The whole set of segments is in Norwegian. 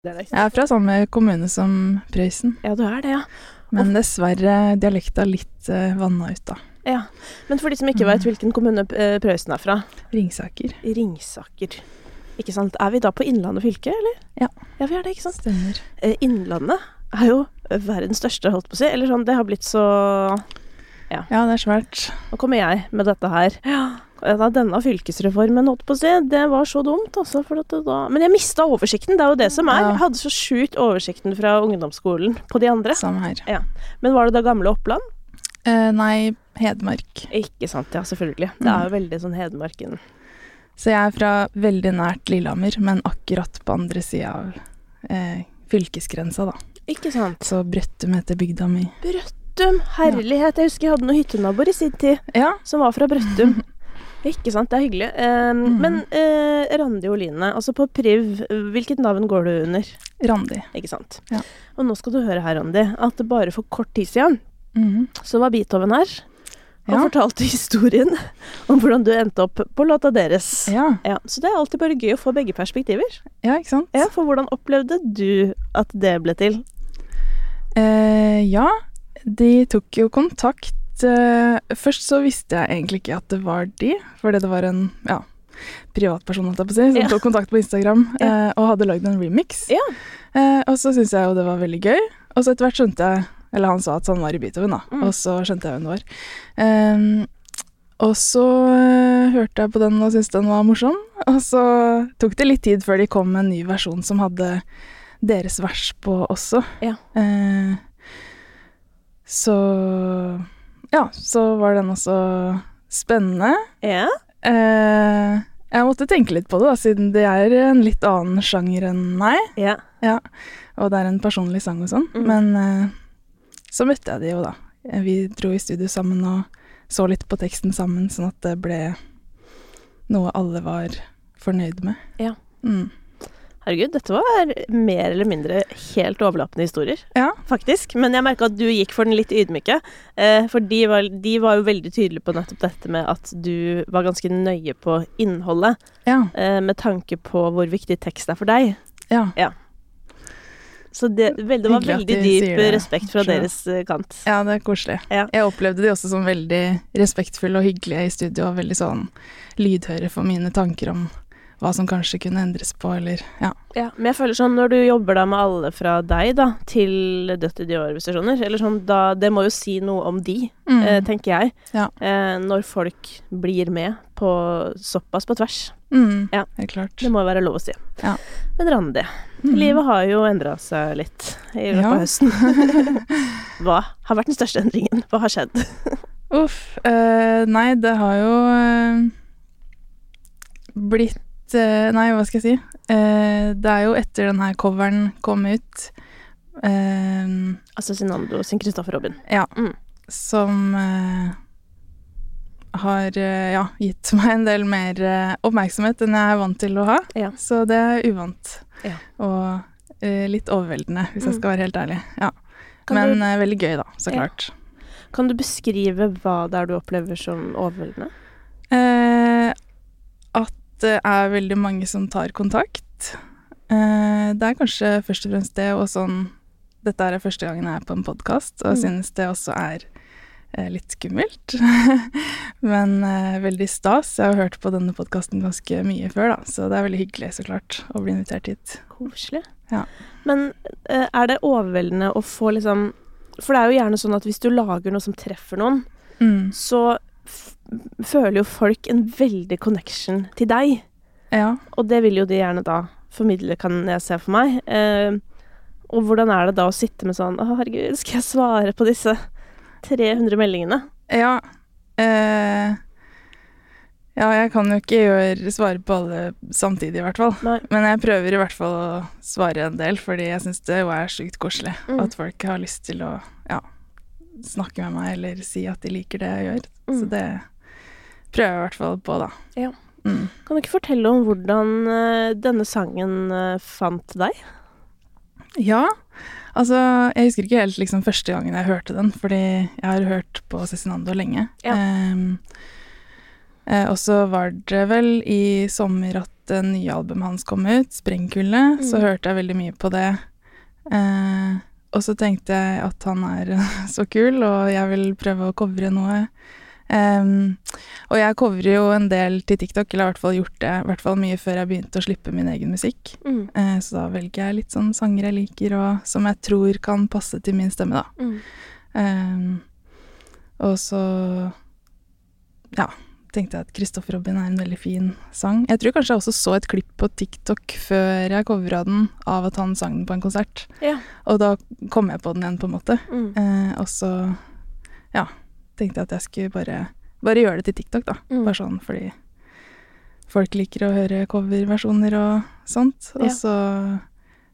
Er. Jeg er fra samme kommune som Prøysen, Ja, du er det, ja. men dessverre dialekta litt uh, vanna ut, da. ja. Men for de som ikke vet hvilken kommune eh, Prøysen er fra, Ringsaker. Ringsaker. Ikke sant. Er vi da på Innlandet fylke, eller? Ja. Ja, vi er det, ikke sant. Stemmer. Eh, Innlandet er jo verdens største, holdt på å si. Eller sånn, det har blitt så Ja, det er svært. Nå kommer jeg med dette her. Ja. Denne fylkesreformen, holdt på å si, det var så dumt, altså. Da Men jeg mista oversikten, det er jo det som er. Ja. Jeg hadde så sjukt oversikten fra ungdomsskolen på de andre. Samme her. Men var det da gamle Oppland? Eh, nei, Hedmark. Ikke sant, ja, selvfølgelig. Det er jo veldig sånn Hedmarken. Så jeg er fra veldig nært Lillehammer, men akkurat på andre sida av eh, fylkesgrensa, da. Ikke sant. Så Brøttum heter bygda mi. Brøttum, herlighet. Jeg husker jeg hadde noen hyttenaboer i sin tid Ja. som var fra Brøttum. Ikke sant, det er hyggelig. Eh, mm. Men uh, Randi Oline, altså på Priv, hvilket navn går du under? Randi. Ikke sant? Ja. Og nå skal du høre her, Randi, at bare for kort tid siden mm. så var Beethoven her og Ja. fortalte historien om hvordan du endte opp på låta deres. Ja. Ja, så det er alltid bare gøy å få begge perspektiver. ja, ikke sant? Ja, For hvordan opplevde du at det ble til? Eh, ja, de tok jo kontakt. Eh, først så visste jeg egentlig ikke at det var de, fordi det var en ja, privatperson holdt jeg på å si, som Ja. tok kontakt på Instagram Ja. uh, og hadde lagd en remix. Ja. Uh, og så syntes jeg jo det var veldig gøy, og så etter hvert skjønte jeg Eller han sa at han var i Beethoven, da, Mm. og så skjønte jeg hvem det var. Um, og så hørte jeg på den og syntes den var morsom, og så tok det litt tid før de kom med en ny versjon som hadde deres vers på også. Ja. Eh, så ja, så var den også spennende. Ja. Eh, jeg måtte tenke litt på det, da, siden det er en litt annen sjanger enn meg. Ja. ja. Og det er en personlig sang og sånn. Mm. Men eh, så møtte jeg de jo, da. Vi dro i studio sammen og så litt på teksten sammen, sånn at det ble noe alle var fornøyd med. Ja. Mm. Herregud, dette var mer eller mindre helt overlappende historier, Ja. faktisk. Men jeg merka at du gikk for den litt ydmyke. Eh, for de var, de var jo veldig tydelige på nettopp dette med at du var ganske nøye på innholdet. Ja. Eh, med tanke på hvor viktig tekst er for deg. Ja. Så det, vel, det var veldig dyp respekt fra deres eh, kant. ja, det er koselig. Ja. Jeg opplevde de også som veldig respektfulle og hyggelige i studio, og veldig sånn lydhøre for mine tanker om hva som kanskje kunne endres på, eller ja. Ja, men jeg føler sånn når du jobber da med alle fra deg da, til Dødt i de organisasjoner, eller sånn da Det må jo si noe om de, Mm. eh, tenker jeg. Ja. Eh, når folk blir med på såpass på tvers. Mm. Ja. Helt klart. Det må jo være lov å si. Ja. Men Randi, Mm. livet har jo endra seg litt i løpet Ja. av høsten. Hva har vært den største endringen? Hva har skjedd? Uff. eh, nei, det har jo eh, blitt eh, Nei, hva skal jeg si? Eh, det er jo etter den her coveren kom ut eh, Altså Sinando sin Kristoffer Robin. Ja. Mm. Som har ja, gitt meg en del mer oppmerksomhet enn jeg er vant til å ha. Ja. Så det er uvant. Ja. Og uh, litt overveldende, hvis jeg Mm. skal være helt ærlig. Ja. Men du- uh, veldig gøy, da. Så klart. Kan du beskrive hva det er du opplever som overveldende? Eh, at det er veldig mange som tar kontakt. Eh, det er kanskje først og fremst det, og sånn Dette er første gangen jeg er på en podkast, og Mm. synes det også er eh, litt skummelt. Men eh, veldig stas. Jeg har hørt på denne podkasten ganske mye før, da, så det er veldig hyggelig, så klart, å bli invitert hit. Koselig. Ja. Men er det overveldende å få liksom For det er jo gjerne sånn at hvis du lager noe som treffer noen, Mm. så føler jo folk en veldig connection til deg. Ja. Og det vil jo de gjerne da formidle, kan jeg se for meg. Eh, og hvordan er det da å sitte med sånn Å, herregud, skal jeg svare på disse 300 meldingene? Ja. Eh, ja, jeg kan jo ikke gjøre, svare på alle samtidig, i hvert fall. Nei. Men jeg prøver i hvert fall å svare en del, fordi jeg syns det jo er sjukt koselig Mm. at folk har lyst til å snakke med meg eller si at de liker det jeg gjør. Mm. Så det prøver jeg i hvert fall på, da. Ja. Mm. Kan du ikke fortelle om hvordan eh, denne sangen eh, fant deg? Ja, altså jeg husker ikke helt liksom første gangen jeg hørte den, fordi jeg har hørt på Cezinando lenge. Ja. Um, og så var det vel i sommer at det nye albumet hans kom ut, 'Sprengkulde'. Så Mm. hørte jeg veldig mye på det. Eh, og så tenkte jeg at han er så kul, og jeg vil prøve å covre noe. Um, og jeg covrer jo en del til TikTok, eller i hvert fall gjort det i hvert fall mye før jeg begynte å slippe min egen musikk. Mm. Uh, så da velger jeg litt sånn sanger jeg liker, og som jeg tror kan passe til min stemme, da. Mm. Um, og så ja, tenkte jeg at Kristoffer Robin er en veldig fin sang. Jeg tror kanskje jeg også så et klipp på TikTok før jeg covra den, av at han sang den på en konsert. Ja. Og da kom jeg på den igjen, på en måte. Mm. Eh, og så, ja, tenkte jeg at jeg skulle bare, bare gjøre det til TikTok, da. Mm. Bare sånn fordi folk liker å høre coverversjoner og sånt. Og Ja. så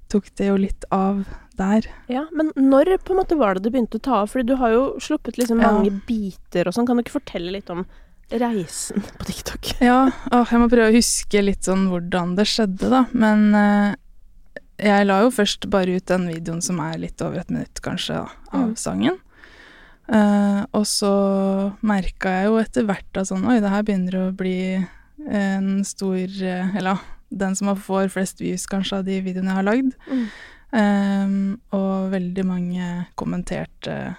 tok det jo litt av der. Ja, men når på en måte var det du begynte å ta av? Fordi du har jo sluppet liksom Ja. mange biter og sånn. Kan du ikke fortelle litt om reisen på TikTok? Ja, åh, jeg må prøve å huske litt sånn hvordan det skjedde, da. Men eh, jeg la jo først bare ut den videoen som er litt over et minutt, kanskje, da, av Mm. sangen. Eh, og så merka jeg jo etter hvert at sånn Oi, det her begynner å bli en stor eh, Eller den som får flest views, kanskje, av de videoene jeg har lagd. Mm. Eh, og veldig mange kommenterte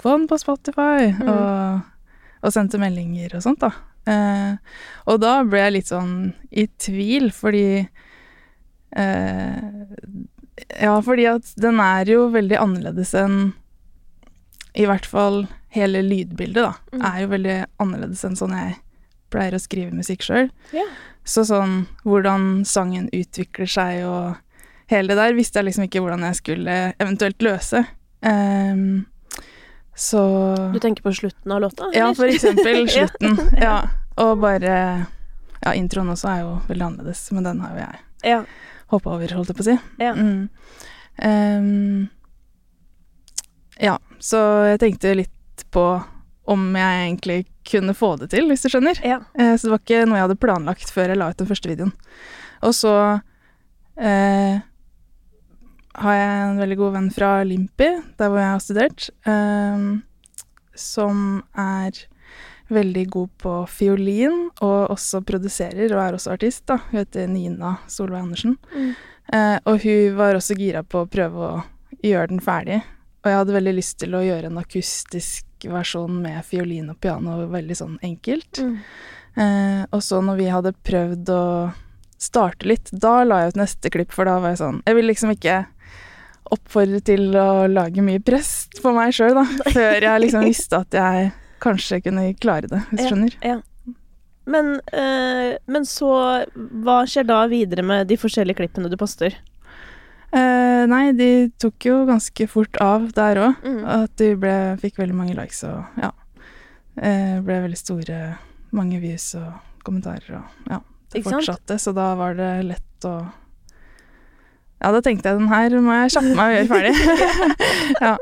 Få den på Spotify! Mm. Og, og sendte meldinger og sånt, da. Eh, og da ble jeg litt sånn i tvil, fordi eh, Ja, fordi at den er jo veldig annerledes enn I hvert fall hele lydbildet, da. Mm. Er jo veldig annerledes enn sånn jeg pleier å skrive musikk sjøl. Så sånn hvordan sangen utvikler seg og hele det der, visste jeg liksom ikke hvordan jeg skulle eventuelt løse. Ehm, så Du tenker på slutten av låta? Ja, for eksempel slutten. ja. Og bare Ja, introen også er jo veldig annerledes, men den har jo jeg Ja. hoppa over, holdt jeg på å si. Ja. Mm. Um, ja, så jeg tenkte litt på om jeg egentlig kunne få det til, hvis du skjønner. ja. Uh, så det var ikke noe jeg hadde planlagt før jeg la ut den første videoen. Og så eh, har jeg en veldig god venn fra Limpi, der hvor jeg har studert, eh, som er veldig god på fiolin, og også produserer, og er også artist, da. Hun heter Nina Solveig Andersen. Mm. Eh, og hun var også gira på å prøve å gjøre den ferdig. Og jeg hadde veldig lyst til å gjøre en akustisk versjon med fiolin og piano, veldig sånn enkelt. Mm. Eh, og så når vi hadde prøvd å starte litt, da la jeg ut neste klipp, for da var jeg sånn Jeg vil liksom ikke oppfordre til å lage mye press på meg sjøl, da, før jeg liksom visste at jeg kanskje kunne klare det, hvis du Ja. skjønner. Ja. Men, øh, men så Hva skjer da videre med de forskjellige klippene du poster? Uh, nei, de tok jo ganske fort av der òg. Mm. At de ble, fikk veldig mange likes og ja. Uh, ble veldig store, mange views og kommentarer og ja. Det fortsatte, så da var det lett å Ja, da tenkte jeg den her må jeg kjappe meg og gjøre ferdig. ja.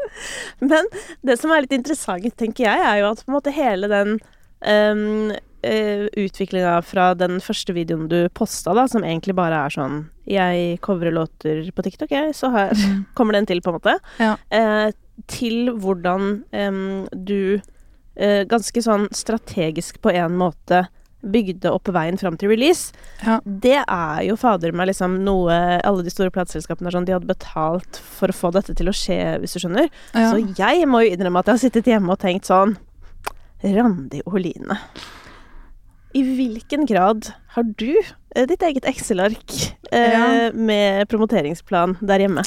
Men det som er litt interessant, tenker jeg, er jo at på en måte hele den um, utviklinga fra den første videoen du posta, da, som egentlig bare er sånn Jeg covrer låter på TikTok, jeg, så her kommer den til, på en måte. Ja. Uh, til hvordan um, du uh, ganske sånn strategisk på en måte bygde opp veien fram til release. Ja. Det er jo fader meg liksom noe Alle de store plateselskapene sånn, de hadde betalt for å få dette til å skje, hvis du skjønner. Ja. Så jeg må jo innrømme at jeg har sittet hjemme og tenkt sånn Randi Oline. I hvilken grad har du eh, ditt eget Excel-ark eh, Ja. med promoteringsplan der hjemme?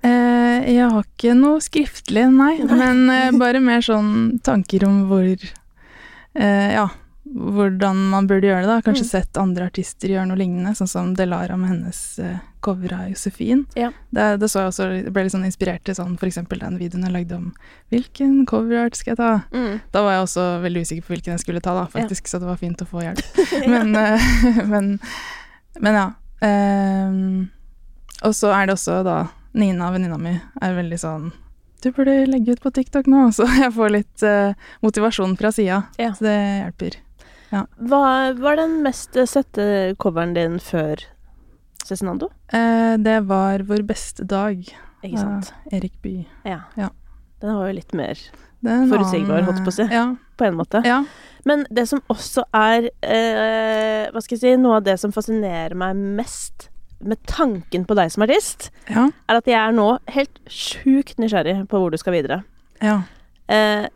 Eh, jeg har ikke noe skriftlig, nei. Men eh, bare mer sånn tanker om hvor eh, Ja, hvordan man burde gjøre det. da. Kanskje Mm. sett andre artister gjøre noe lignende, sånn som Delara med hennes uh, cover av Josefin. Ja. Det, det så jeg også, ble litt sånn inspirert til sånn f.eks. den videoen jeg lagde om hvilken coverart skal jeg ta. Mm. Da var jeg også veldig usikker på hvilken jeg skulle ta, da, faktisk, så det var fint å få hjelp. Men, uh, men, men ja. Um, og så er det også da Nina, venninna mi, er veldig sånn Du burde legge ut på TikTok nå, så jeg får litt uh, motivasjon fra sida. Ja. Så det hjelper. Hva var den mest sette coveren din før Cezinando? Eh, det var Vår beste dag Ikke sant? Erik Bye. Ja. Ja. Den var jo litt mer er Forutsigbar, holdt på å si. Ja. på en måte. ja. Men det som også er eh, Hva skal jeg si Noe av det som fascinerer meg mest med tanken på deg som artist, Ja. er at jeg er nå helt sjukt nysgjerrig på hvor du skal videre. ja. Eh,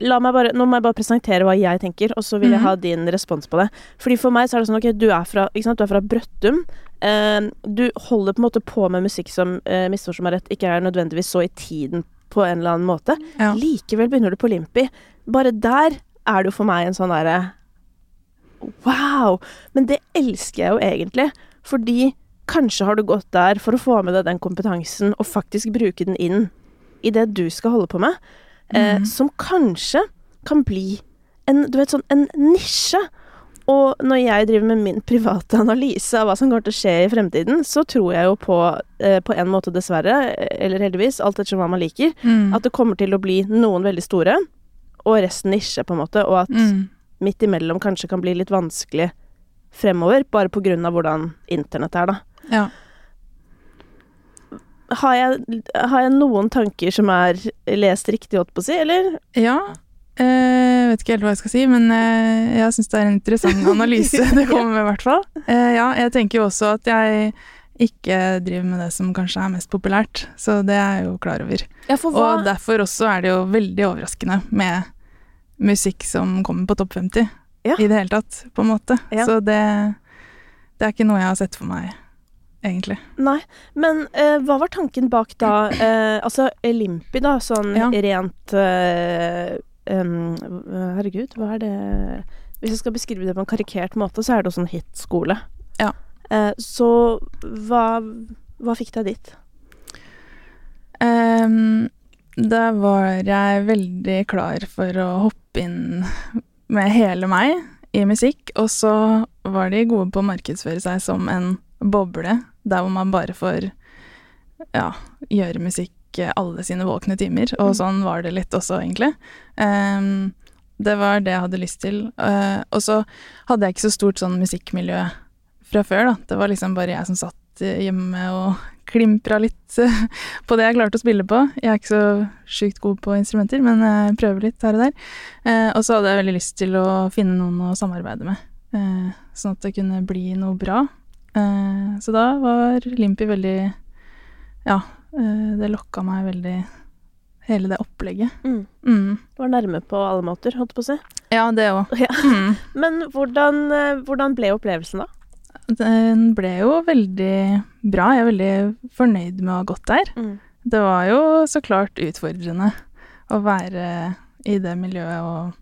bare, nå må jeg bare presentere hva jeg tenker, og så vil jeg Mhm. ha din respons på det. Fordi For meg så er det sånn ok, du er fra, du er fra Brøttum. Eh, du holder på en måte på med musikk som eh, misforstå meg rett, ikke er nødvendigvis så i tiden på en eller annen måte. Ja. Likevel begynner du på Limpi. Bare der er det jo for meg en sånn derre Wow! Men det elsker jeg jo egentlig, fordi kanskje har du gått der for å få med deg den kompetansen, og faktisk bruke den inn i det du skal holde på med, eh, Mhm. som kanskje kan bli en, du vet, sånn, en nisje. Og når jeg driver med min private analyse av hva som kommer til å skje i fremtiden, så tror jeg jo på, eh, på en måte dessverre, eller heldigvis, alt ettersom hva man liker, Mm. at det kommer til å bli noen veldig store, og resten nisje, på en måte, og at mm. midt imellom kanskje kan bli litt vanskelig fremover, bare på grunn av hvordan internett er, da. Ja. Har jeg, har jeg noen tanker som er lest riktig, holdt på å si, eller? Ja. Jeg vet ikke helt hva jeg skal si, men eh, jeg syns det er en interessant analyse det kommer med, i hvert fall. Eh, ja, jeg tenker jo også at jeg ikke driver med det som kanskje er mest populært, så det er jeg jo klar over. Ja, Og derfor også er det jo veldig overraskende med musikk som kommer på topp 50 Ja. i det hele tatt, på en måte. Så det, det er ikke noe jeg har sett for meg, egentlig. Nei, men eh, hva var tanken bak da eh, Altså Limpi, da, sånn Ja. rent eh, um, Herregud, hva er det Hvis jeg skal beskrive det på en karikert måte, så er det jo sånn hitskole. Ja. Eh, så hva, hva fikk deg dit? Um, da var jeg veldig klar for å hoppe inn med hele meg i musikk, og så var de gode på å markedsføre seg som en boble, der hvor man bare får ja, gjøre musikk alle sine våkne timer, og Mm. sånn var det litt også, egentlig. Um, det var det jeg hadde lyst til. Uh, og så hadde jeg ikke så stort sånn musikkmiljø fra før, da. Det var liksom bare jeg som satt eh, hjemme og klimpra litt uh, på det jeg klarte å spille på. Jeg er ikke så sjukt god på instrumenter, men jeg prøver litt her og der. Uh, og så hadde jeg veldig lyst til å finne noen å samarbeide med, eh, sånn at det kunne bli noe bra. Eh, så da var Limpi veldig Ja, eh, det lokka meg veldig Hele det opplegget. Mm. Mm. Du var nærme på alle måter, holdt på å si. Ja, det òg. Ja. Mm. Men hvordan, eh, hvordan ble opplevelsen, da? Den ble jo veldig bra. Jeg er veldig fornøyd med å ha gått der. Mm. Det var jo så klart utfordrende å være i det miljøet og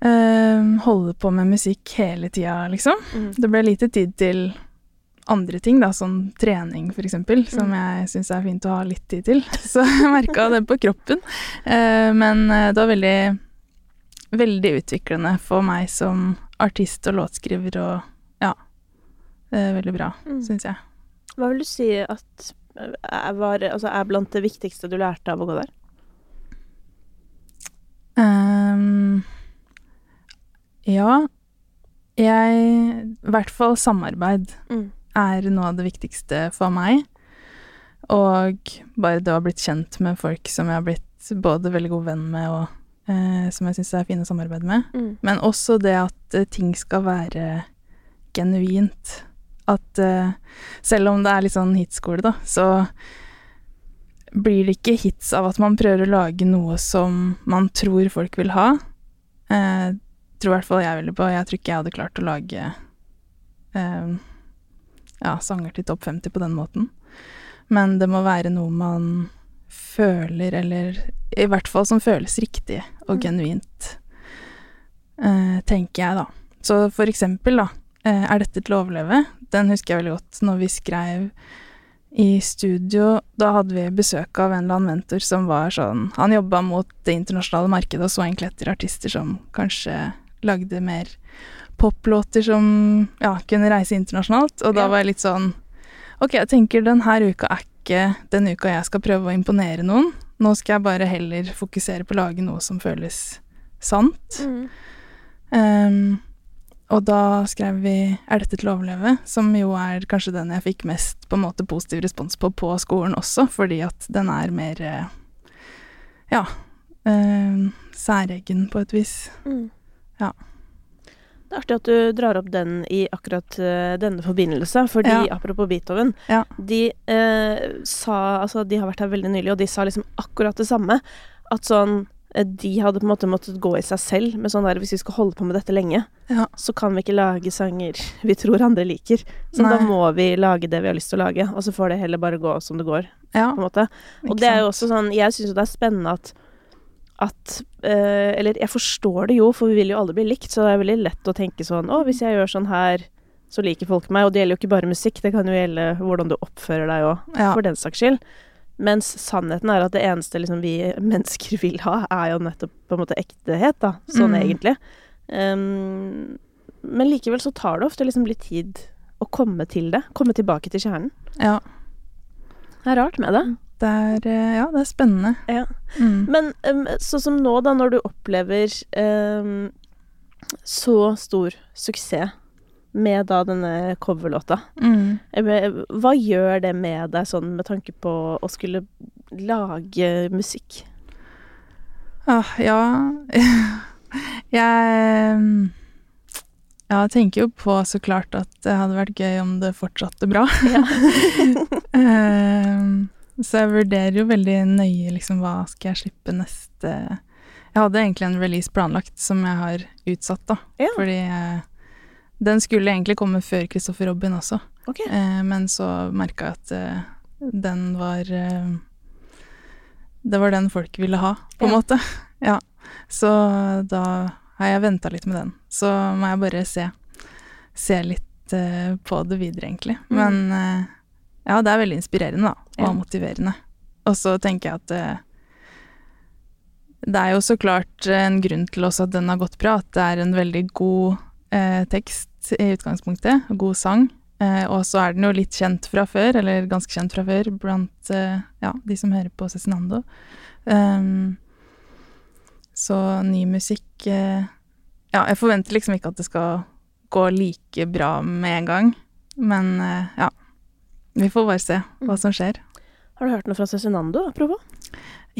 eh, holde på med musikk hele tida, liksom. Mm. Det ble lite tid til andre ting, da, sånn trening for eksempel, som Mm. jeg syns er fint å ha litt tid til. Så jeg merka det på kroppen. Eh, men eh, det var veldig, veldig utviklende for meg som artist og låtskriver og ja. eh, veldig bra, Mm. syns jeg. Hva vil du si at er, var, altså, er blant det viktigste du lærte av å gå der? Ehm, ja. Jeg I hvert fall samarbeid Mm. er noe av det viktigste for meg. Og bare det å ha blitt kjent med folk som jeg har blitt både veldig god venn med, og eh, som jeg syns er fine å samarbeide med. Mm. Men også det at eh, ting skal være genuint. At eh, selv om det er litt sånn hitskole, da, så blir det ikke hits av at man prøver å lage noe som man tror folk vil ha. Eh, tror i hvert fall jeg veldig på. Jeg tror ikke jeg hadde klart å lage eh, ja, sanger til topp 50 på den måten. Men det må være noe man føler, eller i hvert fall som føles riktig og Mm. genuint, eh, tenker jeg, da. Så for eksempel, da, eh, er dette til å overleve? Den husker jeg veldig godt når vi skrev i studio. Da hadde vi besøk av en eller annen mentor som var sånn Han jobba mot det internasjonale markedet og så egentlig etter artister som kanskje lagde mer poplåter som ja, kunne reise internasjonalt. Og da var jeg litt sånn Ok, jeg tenker denne uka er ikke den uka jeg skal prøve å imponere noen. Nå skal jeg bare heller fokusere på å lage noe som føles sant. Mm. Um, og da skrev vi 'Er dette til å overleve?', som jo er kanskje den jeg fikk mest på en måte positiv respons på på skolen også, fordi at den er mer eh, Ja. øh, særegen på et vis. Ja. Det er artig at du drar opp den i akkurat uh, denne forbindelse, fordi Ja. apropos Beethoven Ja. De uh, sa Altså, de har vært her veldig nylig, og de sa liksom akkurat det samme. At sånn eh, De hadde på en måte måttet gå i seg selv med sånn der Hvis vi skal holde på med dette lenge, Ja. så kan vi ikke lage sanger vi tror andre liker. Så da må vi lage det vi har lyst til å lage, og så får det heller bare gå som det går, Ja. Og det er jo også sånn Jeg syns jo det er spennende at at eh, Eller jeg forstår det jo, for vi vil jo alle bli likt, så det er veldig lett å tenke sånn Å, hvis jeg gjør sånn her, så liker folk meg. Og det gjelder jo ikke bare musikk, det kan jo gjelde hvordan du oppfører deg òg, Ja. for den saks skyld. Mens sannheten er at det eneste liksom vi mennesker vil ha, er jo nettopp på en måte ektehet, da. Sånn Mm. egentlig. Um, men likevel så tar det ofte liksom litt tid å komme til det. Komme tilbake til kjernen. ja. Det er rart med det. Det er, eh, ja, det er spennende. Ja. Mm. Men um, sånn som nå, da, når du opplever um, så stor suksess med da denne coverlåta, Mm. hva gjør det med deg sånn med tanke på å skulle lage musikk? Ah, ja Jeg ja, jeg tenker jo på så klart at det hadde vært gøy om det fortsatte bra. Ja. Så jeg vurderer jo veldig nøye liksom hva skal jeg slippe neste Jeg hadde egentlig en release planlagt som jeg har utsatt, da. Ja. Fordi eh, den skulle egentlig komme før Christopher Robin også. okay. Eh, men så merka jeg at eh, den var eh, Det var den folk ville ha, på en Ja. måte. Ja. Så da har jeg venta litt med den. Så må jeg bare se, se litt eh, på det videre, egentlig. Mm. Men eh, ja, det er veldig inspirerende, da. Og Ja. motiverende. Og så tenker jeg at eh, det er jo så klart en grunn til også at den har gått bra, at det er en veldig god eh, tekst i utgangspunktet, god sang. Eh, og så er den jo litt kjent fra før, eller ganske kjent fra før, blant eh, ja, de som hører på Cezinando. Um, så ny musikk eh, Ja, jeg forventer liksom ikke at det skal gå like bra med en gang, men eh, ja. Vi får bare se hva som skjer. Har du hørt noe fra Cezinando, apropos?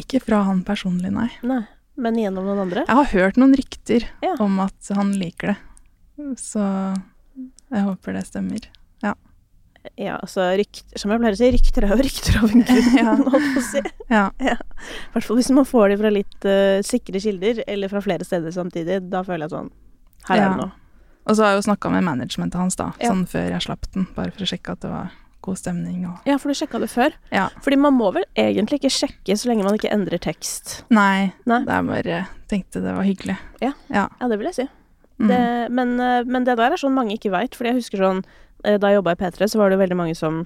Ikke fra han personlig, nei. Nei. Men gjennom noen andre? Jeg har hørt noen rykter Ja. om at han liker det. Så jeg håper det stemmer. Ja, altså rykter Som jeg pleier å si, rykter er jo rykter av en grunn, Ja. holdt på å si. Ja. I hvert fall hvis man får de fra litt uh, sikre kilder, eller fra flere steder samtidig. Da føler jeg sånn Her Ja. er det noe. Og så har jeg jo snakka med managementet hans, da, Ja. sånn før jeg slapp den, bare for å sjekke at det var god stemning og Ja, for du sjekka det før. Ja. Fordi man må vel egentlig ikke sjekke så lenge man ikke endrer tekst. Nei, Nei. det er bare Tenkte det var hyggelig. Ja. Ja. Ja, det vil jeg si. Mm. Det, men, eh, men det der er sånn mange ikke veit. Fordi jeg husker sånn eh, Da jeg jobba i P3, så var det veldig mange som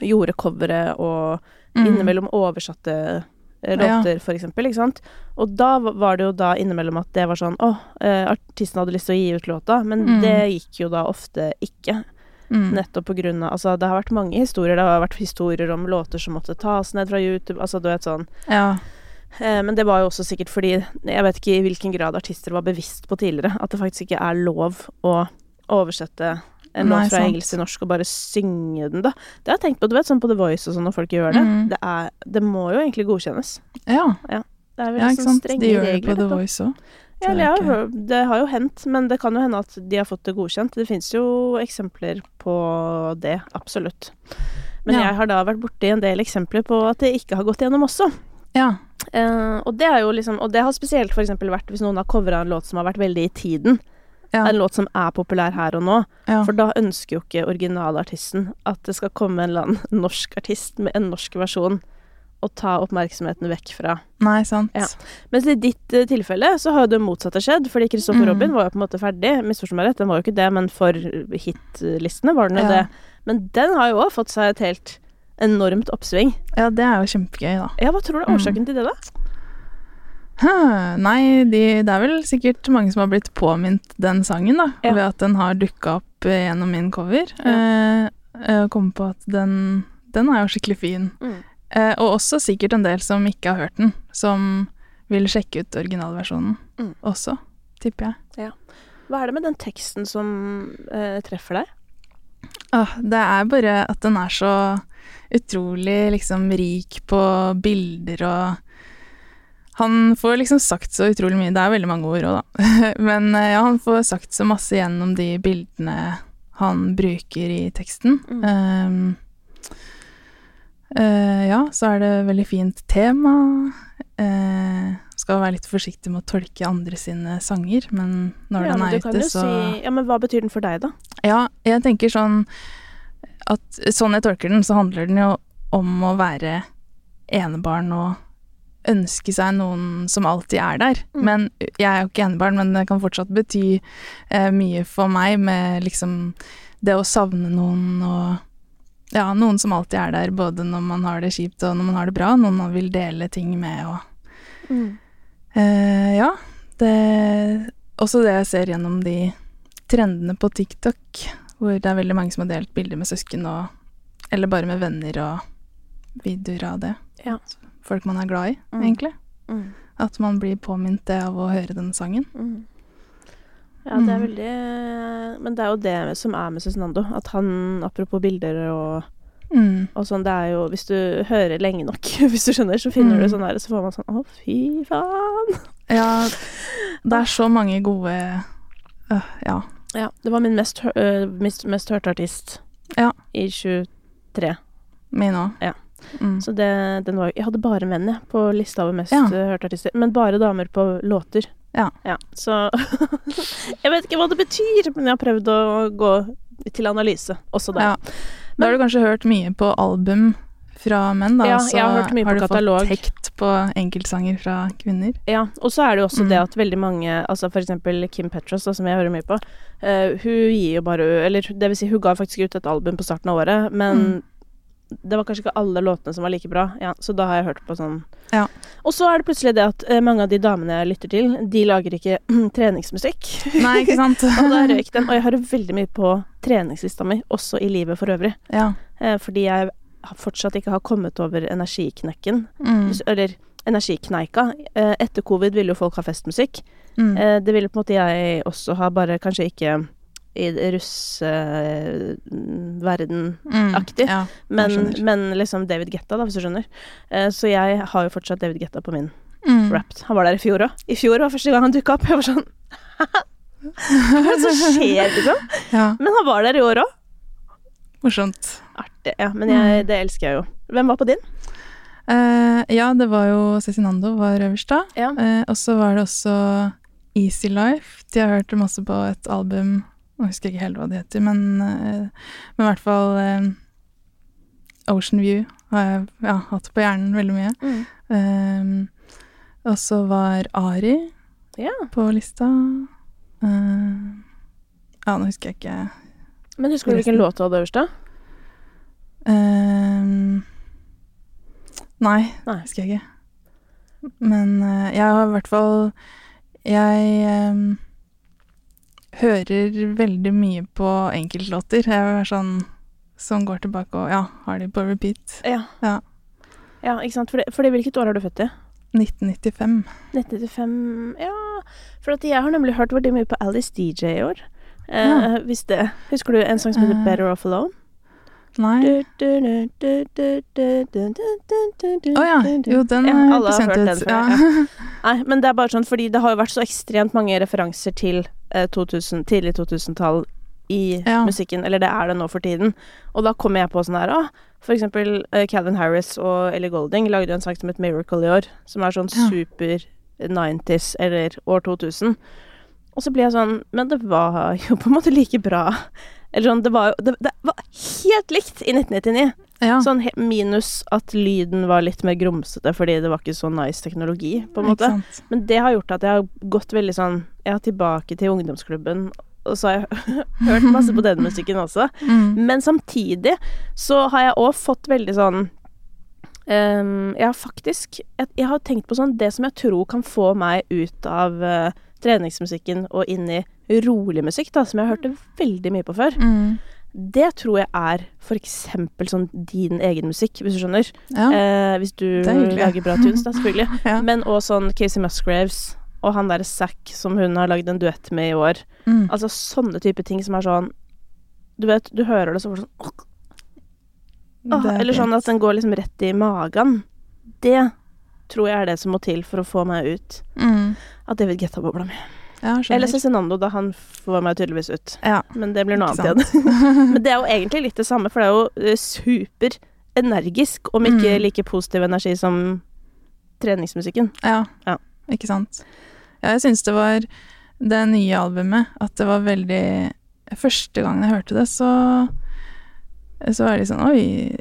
gjorde covere og Mm. innimellom oversatte låter, Ja. for eksempel, ikke sant. Og da var det jo da innimellom at det var sånn Å, eh, artisten hadde lyst til å gi ut låta, men Mm. det gikk jo da ofte ikke. Mm. Nettopp på grunn av Altså, det har vært mange historier. Det har vært historier om låter som måtte tas ned fra YouTube. Altså, du vet sånn Ja. Eh, Men det var jo også sikkert fordi Jeg vet ikke i hvilken grad artister var bevisst på tidligere at det faktisk ikke er lov å oversette en låt fra sant. engelsk til norsk og bare synge den, da. Det har jeg tenkt på, du vet, sånn på The Voice og sånn når folk gjør det. Mm. Det, er, det må jo egentlig godkjennes. ja. Det er vel ja, sånn sant. regler. De gjør det på The. Voice òg. Ja, det, har det har jo hendt, men det kan jo hende at de har fått det godkjent. Det fins jo eksempler på det, absolutt. Men Ja. jeg har da vært borti en del eksempler på at det ikke har gått gjennom også. Ja. Uh, og det er jo liksom Og det har spesielt for eksempel vært hvis noen har covra en låt som har vært veldig i tiden. Ja. En låt som er populær her og nå. ja. For da ønsker jo ikke originalartisten at det skal komme en eller annen norsk artist med en norsk versjon og ta oppmerksomheten vekk fra Nei, sant. Ja. Mens i ditt uh, tilfelle så har jo det motsatte skjedd, fordi Kristoffer Mm. Robin var jo på en måte ferdig. Misforstå meg rett, den var jo ikke det, men for hitlistene var den jo Ja. det. Men den har jo òg fått seg et helt enormt oppsving. Ja, det er jo kjempegøy, da. Ja, hva tror du er Mm. årsaken til det, da? Nei, de, det er vel sikkert mange som har blitt påminnet den sangen, da. Ja. Ved at den har dukka opp eh, gjennom min cover. Ja. Eh, eh, og kommet på at den, den er jo skikkelig fin. Eh, og også sikkert en del som ikke har hørt den, som vil sjekke ut originalversjonen Mm. også, tipper jeg. Hva er det med den teksten som eh, treffer deg? Ah, det er bare at den er så utrolig liksom rik på bilder og Han får liksom sagt så utrolig mye. Det er veldig mange ord òg, da. Men eh, ja, han får sagt så masse gjennom de bildene han bruker i teksten. Mm. Um, ja, så er det veldig fint tema. Eh, skal være litt forsiktig med å tolke andre sine sanger, men når ja, den er ute, så si Ja, men hva betyr den for deg, da? Ja, jeg tenker sånn at sånn jeg tolker den, så handler den jo om å være enebarn og ønske seg noen som alltid er der. Mm. Men jeg er jo ikke enebarn, men det kan fortsatt bety eh, mye for meg med liksom det å savne noen og ja, noen som alltid er der, både når man har det kjipt og når man har det bra. Noen man vil dele ting med og Eh, ja, det Også det jeg ser gjennom de trendene på TikTok, hvor det er veldig mange som har delt bilder med søsken og Eller bare med venner og videoer av det. Ja. Folk man er glad i, Mm. egentlig. Mm. At man blir påminnet det av å høre den sangen. Ja, det er Mm. veldig Men det er jo det som er med Cezinando. At han, apropos bilder og, Mm. og sånn, det er jo Hvis du hører lenge nok, hvis du skjønner, så finner Mm. du sånn her, så får man sånn Å, fy faen. Ja, det er så mange gode øh, Ja. Ja, det var min mest, øh, mest, mest hørte artist Ja. i 23. Min òg. Ja. Mm. Så det, den var Jeg hadde bare menn, jeg, på lista over mest Ja. øh, hørte artister. Men bare damer på låter. Ja. Så Jeg vet ikke hva det betyr, men jeg har prøvd å gå til analyse også der. Ja. Da har du kanskje hørt mye på album fra menn, da. Ja, så jeg har hørt mye på du katalog. fått tekt på enkeltsanger fra kvinner. Ja, og så er det jo også Mm. det at veldig mange, altså for eksempel Kim Petros, da, som jeg hører mye på, uh, hun gir jo bare Eller det vil si, hun ga faktisk ut et album på starten av året, men Mm. Det var kanskje ikke alle låtene som var like bra. Ja, så da har jeg hørt på sånn Ja. Og så er det plutselig det at eh, mange av de damene jeg lytter til, de lager ikke treningsmusikk. Nei, ikke sant? og da røyk den. Og jeg hører veldig mye på treningslista mi, også i livet for øvrig. Ja. Eh, fordi jeg fortsatt ikke har kommet over energiknekken. Mm. Eller energikneika. Eh, etter covid ville jo folk ha festmusikk. Mm. Eh, det ville på en måte jeg også ha, bare kanskje ikke i russeverden-aktig. Mm. Ja. men, men liksom David Getta, da, hvis du skjønner. Eh, så jeg har jo fortsatt David Getta på min Mm. Wrapped. Han var der i fjor òg. I fjor var første gang han dukka opp. Jeg var sånn Hva er det som skjer, liksom? Ja, Men han var der i år òg. morsomt. Artig. Ja, men jeg, Mm. det elsker jeg jo. Hvem var på din? Uh, ja, det var jo Cezinando var øverst da. Ja. Uh, og så var det også Easy Life. De har hørt masse på et album Nå husker jeg ikke helt hva det heter, men, eh, men i hvert fall eh, Ocean View har jeg ja, hatt på hjernen veldig mye. Eh, og så var Ari Ja. på lista. Uh, ja, nå husker jeg ikke Men husker du hvilken låt du hadde øverst, da? Ehm, nei, Nei. husker jeg ikke. Men uh, jeg har i hvert fall Jeg ehm, hører veldig mye på enkeltlåter. Jeg er sånn som går tilbake og ja, har de på repeat. Ja. Ja. Ja, ikke sant. Fordi hvilket år er du født i? 1995. 1995 Ja, for at jeg har nemlig hørt veldig mye på Alice DJ i år. Eh, Ja. Hvis det Husker du en sang som heter Eh, Better Off Alone? Nei. Å ja. Jo, den Ja, alle har hørt den før, Ja. Nei, men det er bare sånn fordi det har jo vært så ekstremt mange referanser til eh, 2000, tidlig 2000-tall i Ja. musikken, eller det er det nå for tiden. Og da kommer jeg på sånn her, ah, for eksempel uh, Calvin Harris og Ellie Golding lagde jo en sang som het Miracle i år, som er sånn Ja. super 90s, eller år 2000. Og så blir jeg sånn Men det var jo på en måte like bra. Eller sånn, det var jo Det, det var helt likt i 1999. ja. Sånn minus at lyden var litt mer grumsete fordi det var ikke så nice teknologi, på en måte. Men det har gjort at jeg har gått veldig sånn Jeg har tilbake til ungdomsklubben, og så har jeg hørt masse på den musikken også. Mm. Men samtidig så har jeg òg fått veldig sånn Um, Jeg har faktisk jeg, jeg har tenkt på sånn Det som jeg tror kan få meg ut av uh, treningsmusikken og inn i rolig musikk, da, som jeg hørte veldig mye på før, Mm. det tror jeg er eksempel sånn din egen musikk, hvis du skjønner. Ja. Eh, hvis du er lager bra tunes, da, selvfølgelig. ja. Men òg sånn Casey Musgraves og han derre Zack som hun har lagd en duett med i år. Mm. Altså sånne type ting som er sånn Du vet, du hører det så får du sånn åh, åh, er Eller sånn at den går liksom rett i magen. Det tror jeg er det som må til for å få meg ut Mm. av David Getta-bobla mi. Ja, Eller. Cezinando, da han får meg tydeligvis ut. Ja, Men det blir noe annet igjen. Men det er jo egentlig litt det samme, for det er jo eh, super energisk, om ikke Mm. like positiv energi som treningsmusikken. ja. Ja. Ikke sant. Ja, jeg syns det var det nye albumet at det var veldig Første gangen jeg hørte det, så så var det sånn Oi.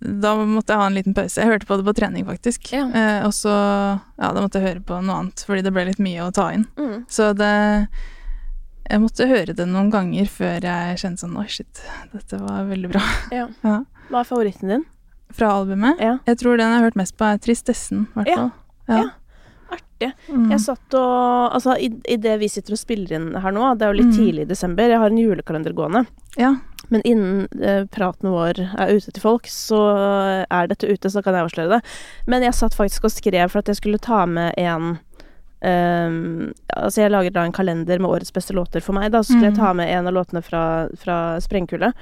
Da måtte jeg ha en liten pause. Jeg hørte på det på trening, faktisk. Ja. Eh, og så Ja, da måtte jeg høre på noe annet, fordi det ble litt mye å ta inn. Mm. Så det Jeg måtte høre det noen ganger før jeg kjente sånn Oi, shit, dette var veldig bra. Ja. Ja. Hva er favoritten din? Fra albumet. Ja. Jeg tror den jeg har hørt mest på, er Tristessen, i hvert fall. Ja. Artig. Mm. Jeg satt og Altså, i, i det vi sitter og spiller inn her nå, det er jo litt Mm. tidlig i desember, jeg har en julekalender gående. Ja. Men innen eh, praten vår er ute til folk, så er dette ute, så kan jeg avsløre det. Men jeg satt faktisk og skrev for at jeg skulle ta med en Um, Altså, jeg lager da en kalender med årets beste låter for meg, da. Så skulle jeg Mm. ta med en av låtene fra, fra Sprengkulde.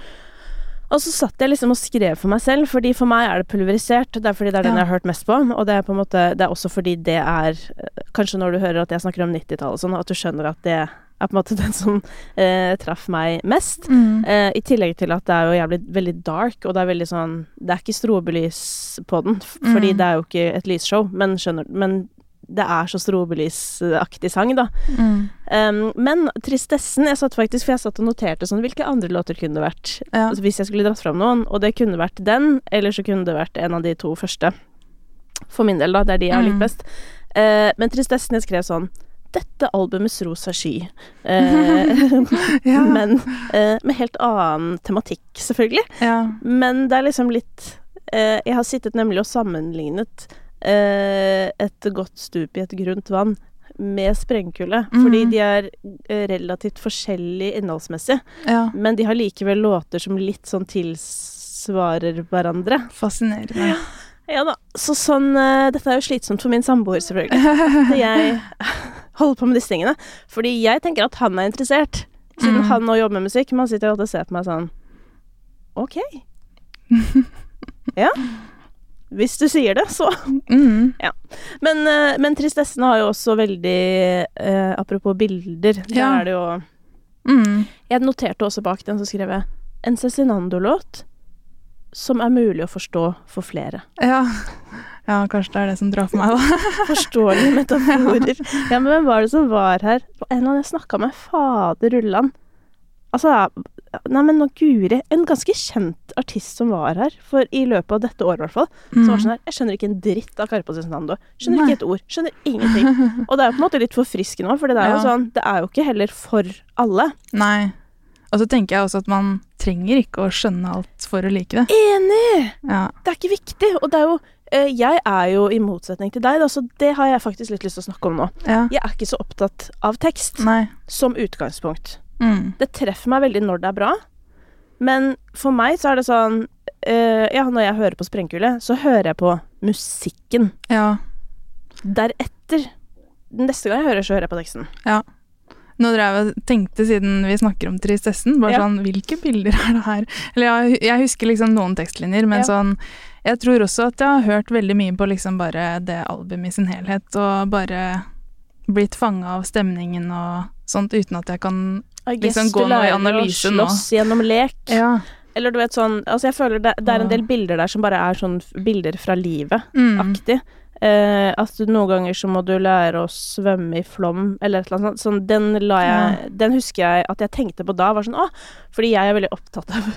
Og så satt jeg liksom og skrev for meg selv, fordi for meg er det pulverisert. Det er fordi det er den Ja. jeg har hørt mest på, og det er på en måte Det er også fordi det er eh, Kanskje når du hører at jeg snakker om 90-tallet og sånn, at du skjønner at det er på en måte den som eh, traff meg mest. Mm. Eh, I tillegg til at det er jo jævlig veldig dark, og det er veldig sånn Det er ikke strobelys på den, f- fordi Mm. det er jo ikke et lysshow, men skjønner Men det er så strobelysaktig sang, da. Mm. Um, men Tristessen Jeg satt faktisk For jeg satt og noterte sånn Hvilke andre låter kunne det vært Ja. altså, hvis jeg skulle dratt fram noen? Og det kunne vært den, eller så kunne det vært en av de to første. For min del, da. Det er de jeg har likt Mm. best. Eh, men Tristessen jeg skrev sånn Dette albumets rosa sky. Eh, Ja. Men eh, med helt annen tematikk, selvfølgelig. ja. Men det er liksom litt eh, Jeg har sittet nemlig og sammenlignet eh, et godt stup i et grunt vann med sprengkulde. Fordi Mhm. de er eh, relativt forskjellige innholdsmessig, ja. men de har likevel låter som litt sånn tilsvarer hverandre. Fascinerende. Ja da. Så sånn eh, Dette er jo slitsomt for min samboer, selvfølgelig. Jeg holder på med disse tingene. Fordi jeg tenker at han er interessert, siden Mm. han nå jobber med musikk. Men han sitter og ser på meg sånn OK. Ja. Hvis du sier det, så. Mm. Men, eh, men Tristessen har jo også veldig eh, Apropos bilder, der Ja. er det jo Mm. Jeg noterte også bak den, så skrev jeg en Cezinando-låt som er mulig å forstå for flere. Ja. Ja, kanskje det er det som drar for meg, da. Forståelige metaforer. Ja, men hvem var det som var her? En eller annen jeg snakka med. Fader Ulland. Altså Nei, men nå guri. En ganske kjent artist som var her, for i løpet av dette året i hvert fall. Som var sånn her Jeg skjønner ikke en dritt av Carpe Cezinando. Skjønner Nei. ikke et ord. Skjønner ingenting. Og det er jo på en måte litt forfriskende òg, for det er jo Ja. sånn Det er jo ikke heller for alle. Nei. Og så tenker jeg også at man trenger ikke å skjønne alt for å like det. Enig! Ja. Det er ikke viktig. Og det er jo Jeg er jo i motsetning til deg, da, så det har jeg faktisk litt lyst til å snakke om nå. ja. Jeg er ikke så opptatt av tekst Nei. som utgangspunkt. Mm. Det treffer meg veldig når det er bra, men for meg så er det sånn uh, Ja, når jeg hører på Sprengkulde, så hører jeg på musikken. Ja. Deretter Neste gang jeg hører, så hører jeg på teksten. Ja. Nå drev jeg tenkte, siden vi snakker om tristessen, bare Ja. sånn Hvilke bilder er det her? Eller jeg, jeg husker liksom noen tekstlinjer, men Ja. sånn Jeg tror også at jeg har hørt veldig mye på liksom bare det albumet i sin helhet, og bare blitt fanga av stemningen og sånt, uten at jeg kan Liksom gå noe i lærer analyse å nå. slåss gjennom lek. Ja. Eller du vet sånn Altså, jeg føler det, det er en del bilder der som bare er sånn bilder fra livet. Mm. Eh, at noen ganger så må du lære å svømme i flom, eller et eller annet sånt. Sånn, den la jeg Den husker jeg at jeg tenkte på da, var sånn å, fordi jeg er veldig opptatt av,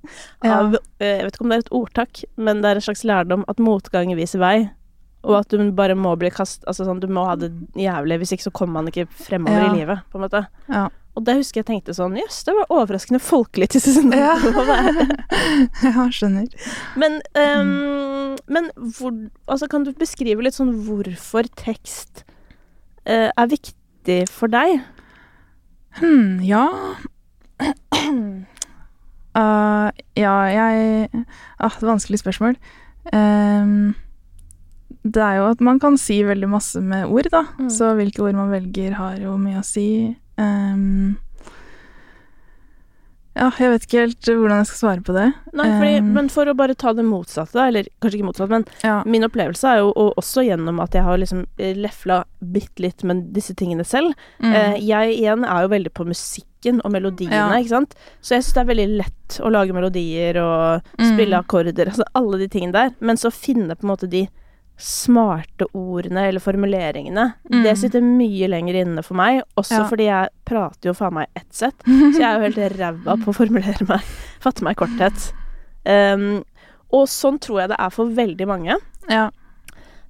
Ja. av eh, Jeg vet ikke om det er et ordtak, men det er en slags lærdom at motgang viser vei. Og at du bare må bli kast... Altså sånn, du må ha det jævlig, hvis ikke så kommer man ikke fremover Ja. i livet, på en måte. Ja. Og det husker jeg tenkte sånn Jøss, det var overraskende folkelig til Cezinando Ja. å være. ja, skjønner. Men, ehm, men hvor, altså kan du beskrive litt sånn hvorfor tekst uh, er viktig for deg? Hm, ja Uh, Ja, jeg ah, Vanskelig spørsmål. Ehm, det er jo at man kan si veldig masse med ord, da. Mm. Så hvilke ord man velger, har jo mye å si. Ehm, Ja, jeg vet ikke helt hvordan jeg skal svare på det. Nei, fordi, Um, men for å bare ta det motsatte, da, eller kanskje ikke motsatt, men Ja. min opplevelse er jo og også gjennom at jeg har liksom eh, lefla bitte litt med disse tingene selv. Mm. Eh, jeg igjen er jo veldig på musikken og melodiene, Ja. ikke sant. Så jeg syns det er veldig lett å lage melodier og Mm. spille akkorder, altså alle de tingene der. Men så finne på en måte de smarte ordene eller formuleringene, Mm. det sitter mye lenger inne for meg. Også Ja. fordi jeg prater jo faen meg ett sett, så jeg er jo helt ræva på å formulere meg, fatte meg i korthet. Um, og sånn tror jeg det er for veldig mange. Ja.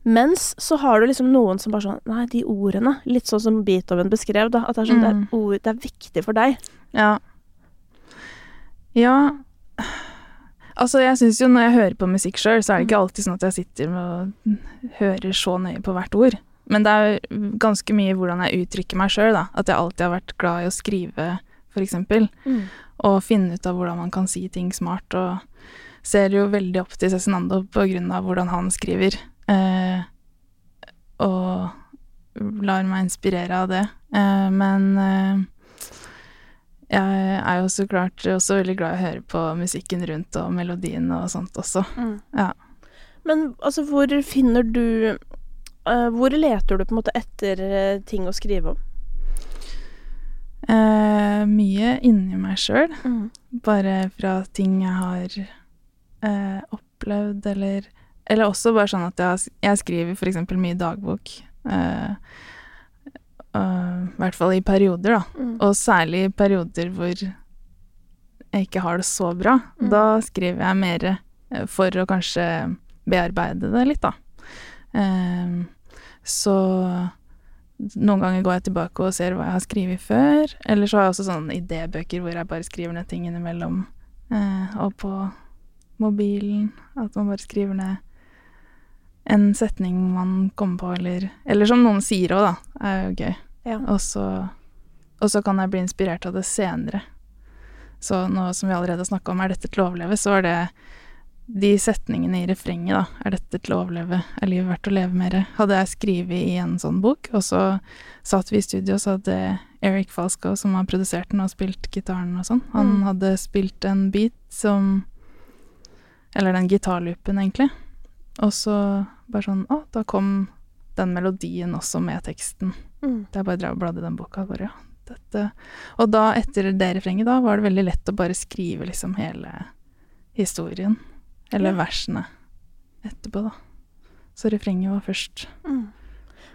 Mens så har du liksom noen som bare sånn Nei, de ordene. Litt sånn som Beethoven beskrev, da. At det er sånn, det, Mm. er ord, det er viktig for deg. Ja. Ja Altså, jeg syns jo når jeg hører på musikk sjøl, så er det ikke alltid sånn at jeg sitter og hører så nøye på hvert ord. Men det er ganske mye hvordan jeg uttrykker meg sjøl, da. At jeg alltid har vært glad i å skrive, for eksempel. Og finne ut av hvordan man kan si ting smart. Og ser jo veldig opp til Cezinando på grunn av hvordan han skriver. Eh, og lar meg inspirere av det. Eh, men eh, jeg er jo så klart også veldig glad i å høre på musikken rundt og melodien og sånt også. Ja. Men altså, hvor finner du uh, Hvor leter du på en måte etter eh, ting å skrive om? Uh, mye inni meg sjøl. Bare fra ting jeg har uh, opplevd, eller Eller også bare sånn at jeg, jeg skriver eksempel mye dagbok. Eh, øh, I hvert fall i perioder, da. Mm. Og særlig i perioder hvor jeg ikke har det så bra. Mm. Da skriver jeg mer eh, for å kanskje bearbeide det litt, da. Uh, så noen ganger går jeg tilbake og ser hva jeg har skrevet før. Eller så har jeg også sånne idébøker hvor jeg bare skriver ned ting innimellom. Eh, og på mobilen at man bare skriver ned en setning man kommer på, eller Eller som noen sier òg, da. er jo gøy. Ja. Og så, og så kan jeg bli inspirert av det senere. Så nå som vi allerede har snakka om er dette til å overleve, så er det de setningene i refrenget, da. Er dette til å overleve? Er livet verdt å leve mer? Hadde jeg skrevet i en sånn bok, og så satt vi i studio, så hadde Eric Falsco, som har produsert den og spilt gitaren og sånn, han Mm. hadde spilt en beat som Eller den gitarloopen, egentlig. Og så bare sånn Å, da kom den melodien også med teksten. Mm. Da jeg bare drev og bladde i den boka. Bare, ja, dette. Og da, etter det refrenget, da var det veldig lett å bare skrive liksom hele historien. Eller Ja. versene etterpå, da. Så refrenget var først. Mm.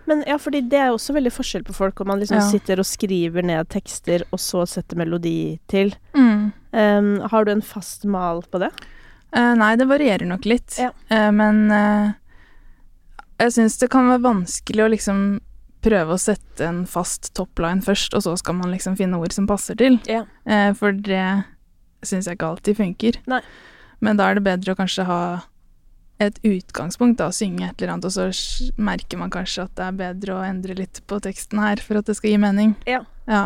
Men ja, fordi det er også veldig forskjell på folk om man liksom Ja. sitter og skriver ned tekster, og så setter melodi til. Um, har du en fast mal på det? Eh, nei, det varierer nok litt. Ja. Eh, men eh, jeg syns det kan være vanskelig å liksom prøve å sette en fast topline først, og så skal man liksom finne ord som passer til. Ja. For det syns jeg ikke alltid funker. Nei. Men da er det bedre å kanskje ha et utgangspunkt, da, synge et eller annet, og så merker man kanskje at det er bedre å endre litt på teksten her for at det skal gi mening. Ja. Ja.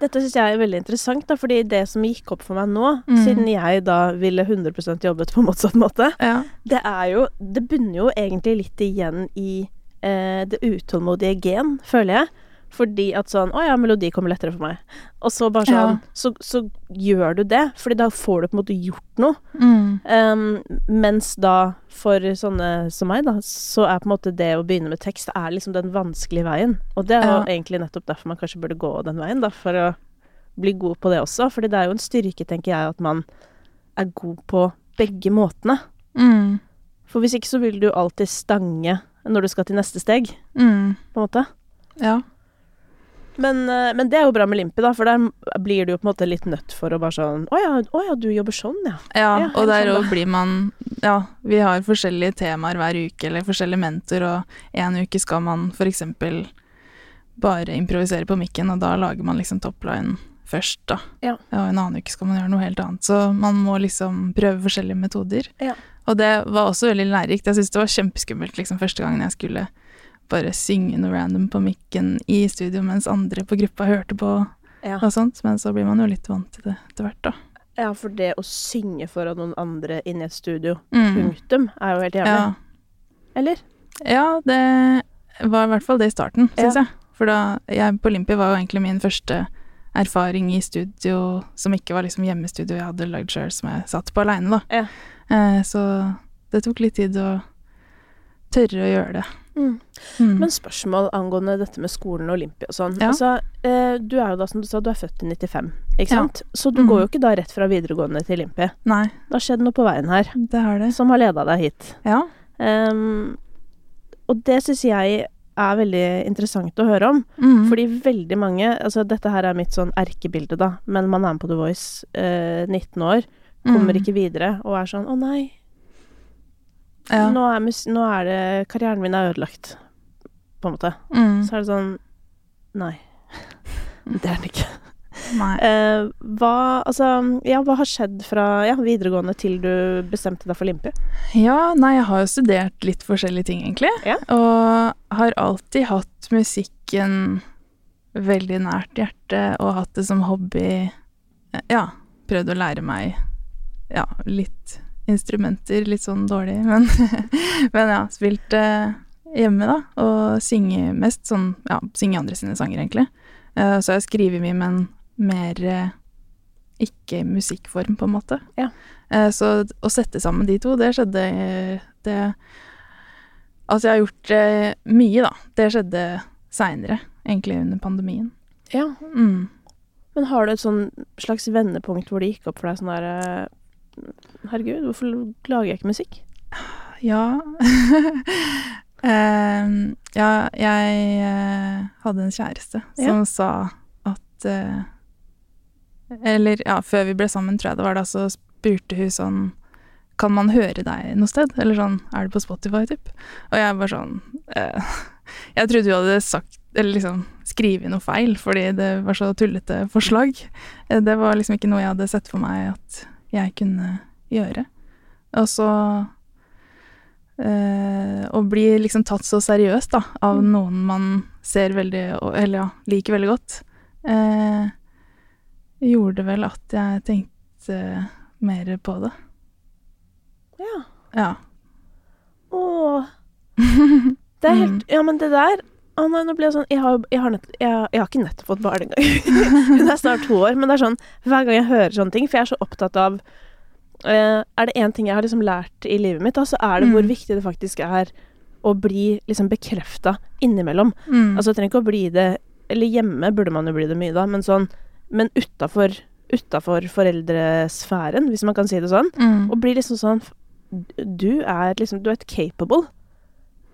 Dette syns jeg er veldig interessant, da, fordi det som gikk opp for meg nå, Mm. siden jeg da ville 100% jobbet på motsatt måte, ja. det er jo Det bunner jo egentlig litt igjen i eh, det utålmodige gen, føler jeg. Fordi at sånn Å ja, melodi kommer lettere for meg. Og så bare sånn Ja. så, så gjør du det, fordi da får du på en måte gjort noe. Mm. Um, mens da, for sånne som meg, da, så er på en måte det å begynne med tekst er liksom den vanskelige veien. Og det er jo Ja. egentlig nettopp derfor man kanskje burde gå den veien, da, for å bli god på det også. Fordi det er jo en styrke, tenker jeg, at man er god på begge måtene. Mm. For hvis ikke så vil du alltid stange når du skal til neste steg, Mm. på en måte. Ja. Men, eh, men det er jo bra med Limpi, da, for der blir du jo på en måte litt nødt for å bare sånn Å ja, å ja du jobber sånn, ja. Ja, Ja, og der der sånn, blir man Ja, vi har forskjellige temaer hver uke, eller forskjellige mentor, og en uke skal man eksempel bare improvisere på mikken, og da lager man liksom topline først, da. Ja. Og en annen uke skal man gjøre noe helt annet. Så man må liksom prøve forskjellige metoder. Ja. Og det var også veldig lærerikt. Jeg syntes det var kjempeskummelt liksom første gangen jeg skulle bare synge noe random på mikken i studio mens andre på gruppa hørte på Ja. og sånt, men så blir man jo litt vant til det etter hvert, da. ja, for det å synge foran noen andre inne i et studio, Mm. punktum, er jo helt jævlig. Ja. Eller? Ja, det var i hvert fall det i starten, syns Ja. jeg. For da jeg på Olympi var jo egentlig min første erfaring i studio som ikke var liksom hjemmestudio jeg hadde lagd sjøl, som jeg satt på aleine, da. Ja. Eh, så det tok litt tid å tørre å gjøre det. Mm. Mm. Men spørsmål angående dette med skolen og Olympia og sånn. Ja. Altså, eh, du er jo da, som du sa, du er født i 95, ikke Ja. Så du mm. går jo ikke da rett fra videregående til Olympi. Nei, Det har skjedd noe på veien her det har det. som har leda deg hit. Ja. Um, og det syns jeg er veldig interessant å høre om. Mm. Fordi veldig mange Altså, dette her er mitt sånn erkebilde, da. Men man er med på The Voice, eh, 19 år, kommer Mm. ikke videre og er sånn Å nei, ja. nå, er nå er det Karrieren min er ødelagt, på en måte. Mm. Så er det sånn Nei. Det er den ikke. Eh, hva Altså, ja, hva har skjedd fra ja, videregående til du bestemte deg for Limpi? Ja, nei, jeg har jo studert litt forskjellige ting, egentlig. Ja. Og har alltid hatt musikken veldig nært hjertet, og hatt det som hobby. Ja, prøvd å lære meg ja, litt instrumenter, litt sånn dårlig, men, men ja, spilt eh, hjemme, da. Og synge mest sånn, ja, synge andre sine sanger, egentlig. Eh, så har jeg skrevet mye, men mer eh, ikke musikkform, på en måte. Ja. Eh, Så å sette sammen de to, det skjedde det Altså, jeg har gjort eh, mye, da. Det skjedde seinere, egentlig under pandemien. Ja. Mm. Men har du et sånn slags vendepunkt hvor det gikk opp for deg sånn der eh, Herregud, hvorfor lager jeg ikke musikk? Ja uh, Ja, jeg uh, hadde en kjæreste som sa at uh, Eller ja, før vi ble sammen, tror jeg det var da, så spurte hun sånn Kan man høre deg noe sted? Eller sånn Er det på Spotify, typ? Og jeg var sånn eh, Jeg trodde hun hadde sagt Eller liksom skrevet noe feil, fordi det var så tullete forslag. Det var liksom ikke noe jeg hadde sett for meg at jeg kunne gjøre. Og så eh, Å bli liksom tatt så seriøst da, av Mm. noen man ser veldig Eller ja, liker veldig godt, eh, gjorde vel at jeg tenkte mer på det. Ja. Ja. Åh. Det er helt Ja, men det der Å nei, nå blir jeg sånn Jeg har, jeg har, nett, jeg, jeg har ikke nettopp fått barn engang. Hun er snart to år, men det er sånn hver gang jeg hører sånne ting, for jeg er så opptatt av uh, Er det én ting jeg har liksom lært i livet mitt, da, så er det hvor Mm. viktig det faktisk er å bli liksom bekrefta innimellom. Mm. Altså, jeg trenger ikke å bli det Eller hjemme burde man jo bli det mye, da, men sånn Men utafor Utafor foreldresfæren, hvis man kan si det sånn. mm. Og blir liksom sånn Du er liksom Du er capable.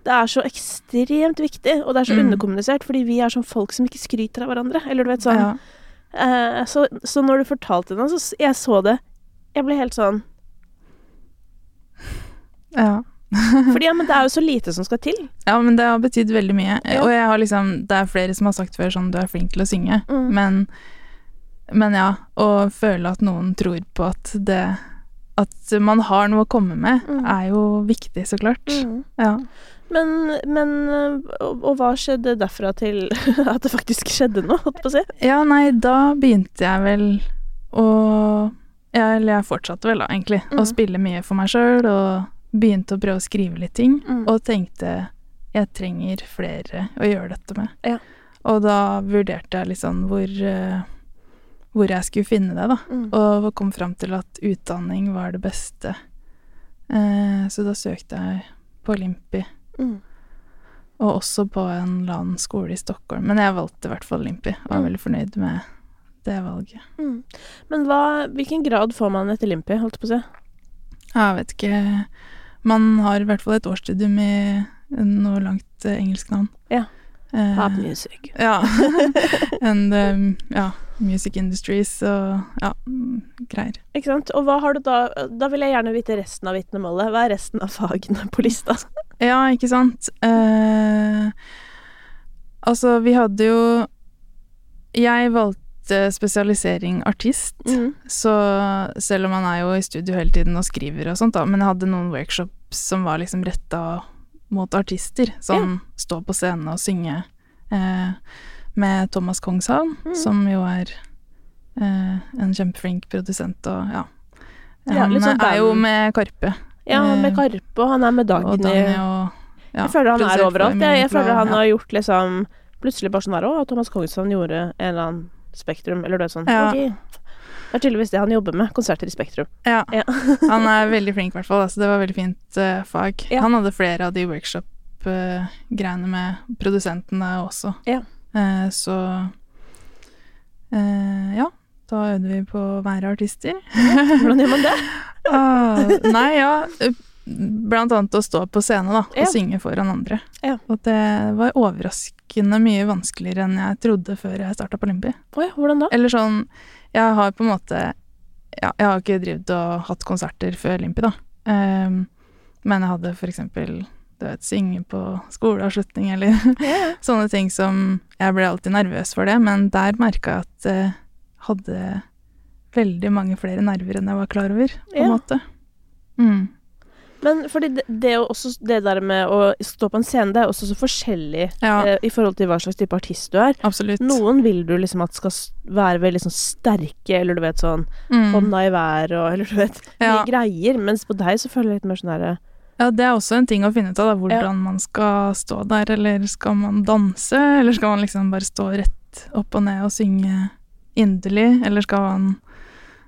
Det er så ekstremt viktig, og det er så Mm. underkommunisert, fordi vi er sånn folk som ikke skryter av hverandre. Eller du vet sånn ja. Uh, så, så når du fortalte det, så jeg så det Jeg ble helt sånn ja. Fordi ja, men det er jo så lite som skal til. Ja, men det har betydd veldig mye. Ja. Og jeg har liksom Det er flere som har sagt før sånn Du er flink til å synge. Mm. Men, men ja, å føle at noen tror på at det At man har noe å komme med, Mm. er jo viktig, så klart. Ja. Men, men og, og hva skjedde derfra til at det faktisk skjedde noe, holdt på å si? ja, nei, da begynte jeg vel å ja, Eller jeg fortsatte vel, da, egentlig, å Mm. spille mye for meg sjøl, og begynte å prøve å skrive litt ting. Mm. Og tenkte jeg trenger flere å gjøre dette med. Ja. Og da vurderte jeg liksom hvor, eh, hvor jeg skulle finne det, da. Mm. Og kom fram til at utdanning var det beste. Eh, så da søkte jeg på Olympi, Mm. og også på en eller annen skole i Stockholm. Men jeg valgte i hvert fall Olympi, og er Mm. veldig fornøyd med det valget. Mm. Men hva, hvilken grad får man etter Limpi, holdt på å si? Jeg vet ikke Man har i hvert fall et årsstudium i noe langt eh, engelsk navn. Eh, Pop music. Ja. And um, ja, music industries og ja, mm, greier. Ikke sant? Og hva har du da Da vil jeg gjerne vite resten av vitnemålet. Hva er resten av fagene på lista? Ja, ikke sant. Uh, altså, vi hadde jo Jeg valgte spesialisering artist, Mm. så selv om man er jo i studio hele tiden og skriver og sånt, da, men jeg hadde noen workshops som var liksom retta mot artister. som ja. står på scenen og synger. eh, med Thomas Kongshavn, Mm. som jo er eh, en kjempeflink produsent og ja. Han ja, sånn er jo med Karpe. Ja, han med Eh, Karpe, og han er med Og Dagny. Dagny og ja, jeg føler han er overalt. Jeg, jeg føler han har gjort liksom Plutselig bare sånn her Å, Thomas Kongshavn gjorde en eller annen Spektrum, eller det er sånn Ja. ok. Det er tydeligvis det han jobber med, konserter i Spektrum. Ja. Ja. han er veldig flink, i hvert fall. Altså, det var veldig fint uh, fag. Ja. Han hadde flere av de workshop-greiene med produsentene også. Ja. Uh, så uh, ja. Da øvde vi på å være artister. Hvordan gjør man det? Ah, nei, ja. Blant annet å stå på scenen da. Ja. Og synge foran andre. Ja. Og det var overraskende mye vanskeligere enn jeg trodde før jeg starta på Limby. Oh ja, hvordan da? Eller sånn Jeg har på en måte Ja, jeg har ikke drevet og hatt konserter før Limpi, da. Um, men jeg hadde for eksempel du vet, synge på skoleavslutning eller ja. sånne ting som Jeg ble alltid nervøs for det, men der merka jeg at jeg hadde veldig mange flere nerver enn jeg var klar over, på en yeah. måte. Mm. Men fordi det, det, også, det der med å stå på en scene, det er også så forskjellig Ja, eh, i forhold til hva slags type artist du er. absolutt. Noen vil du liksom at skal være veldig sånn sterke, eller du vet sånn Mm. hånda i været og Eller du vet mye greier. Mens på deg så føler jeg litt mer sånn derre Ja, det er også en ting å finne ut av, da, hvordan man skal stå der. Eller skal man danse, eller skal man liksom bare stå rett opp og ned og synge inderlig, eller skal man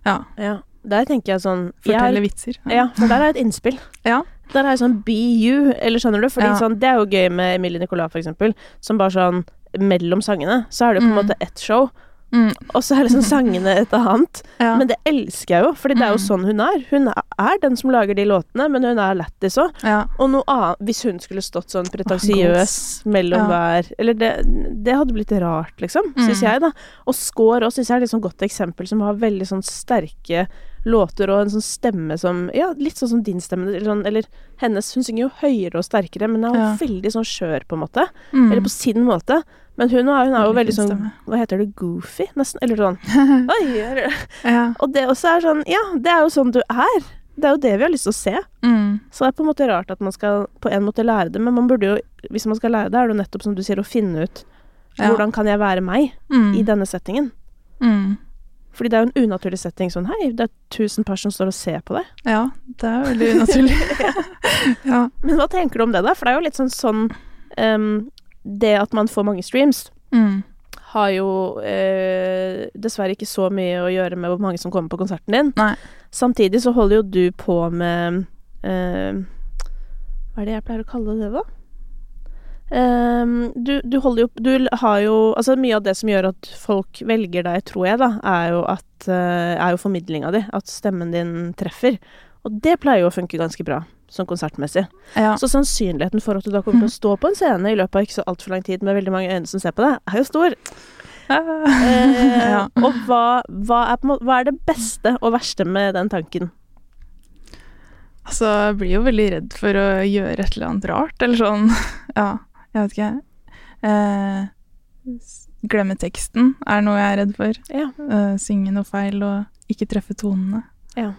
ja, Ja. Der tenker jeg sånn fortelle er- vitser? Ja, for der er et innspill. Ja. Der er sånn be you, eller skjønner du? Fordi Ja. sånn, det er jo gøy med Emilie Nicolas, for eksempel, som bare sånn mellom sangene, så er det på en Mm. måte ett show, Mm, og så er liksom sangene et annet. ja. Men det elsker jeg jo, fordi det er jo Mm. sånn hun er. Hun er den som lager de låtene, men hun er lættis òg. ja. Og noe annet Hvis hun skulle stått sånn pretensiøs mellom Ja. hver Eller det, det hadde blitt rart, liksom, Mm. syns jeg, da. Og Skår òg syns jeg er et liksom godt eksempel, som har veldig sånn sterke låter og en sånn stemme som Ja, litt sånn som din stemme, eller, sånn, eller hennes. Hun synger jo høyere og sterkere, men er jo Ja. veldig sånn skjør, på en måte. Mm. Eller på sin måte. Men hun, er, hun er jo Veldig sånn. Hva heter det? Goofy, nesten? Eller sånn Oi! eller- ja. Og det også er sånn Ja, det er jo sånn du er. Det er jo det vi har lyst til å se. Mm. Så det er på en måte rart at man skal på en måte lære det, men man burde jo, hvis man skal lære det, er det jo nettopp som du sier, å finne ut Ja. hvordan kan jeg være meg Mm. i denne settingen. Mm. Fordi det er jo en unaturlig setting sånn Hei, det er tusen personer som står og ser på deg. Ja, det er veldig unaturlig. ja. Men hva tenker du om det, da? For det er jo litt sånn sånn um, Det at man får mange streams, Mm. har jo eh, dessverre ikke så mye å gjøre med hvor mange som kommer på konserten din. Nei. Samtidig så holder jo du på med eh, Hva er det jeg pleier å kalle det, da? Ehm, du, du holder jo Du har jo Altså, mye av det som gjør at folk velger deg, tror jeg, da, er jo at Er jo formidlinga di. At stemmen din treffer. Og det pleier jo å funke ganske bra, sånn konsertmessig. Ja. Så sannsynligheten for at du da kommer til å stå på en scene i løpet av ikke så altfor lang tid med veldig mange øyne som ser på deg, er jo stor. Uh, ja. Og hva, hva, er hva er det beste og verste med den tanken? Altså, jeg blir jo veldig redd for å gjøre et eller annet rart, eller sånn. Ja, jeg vet ikke. Eh, glemme teksten er noe jeg er redd for. Ja. Eh, synge noe feil og ikke treffe tonene. Ja.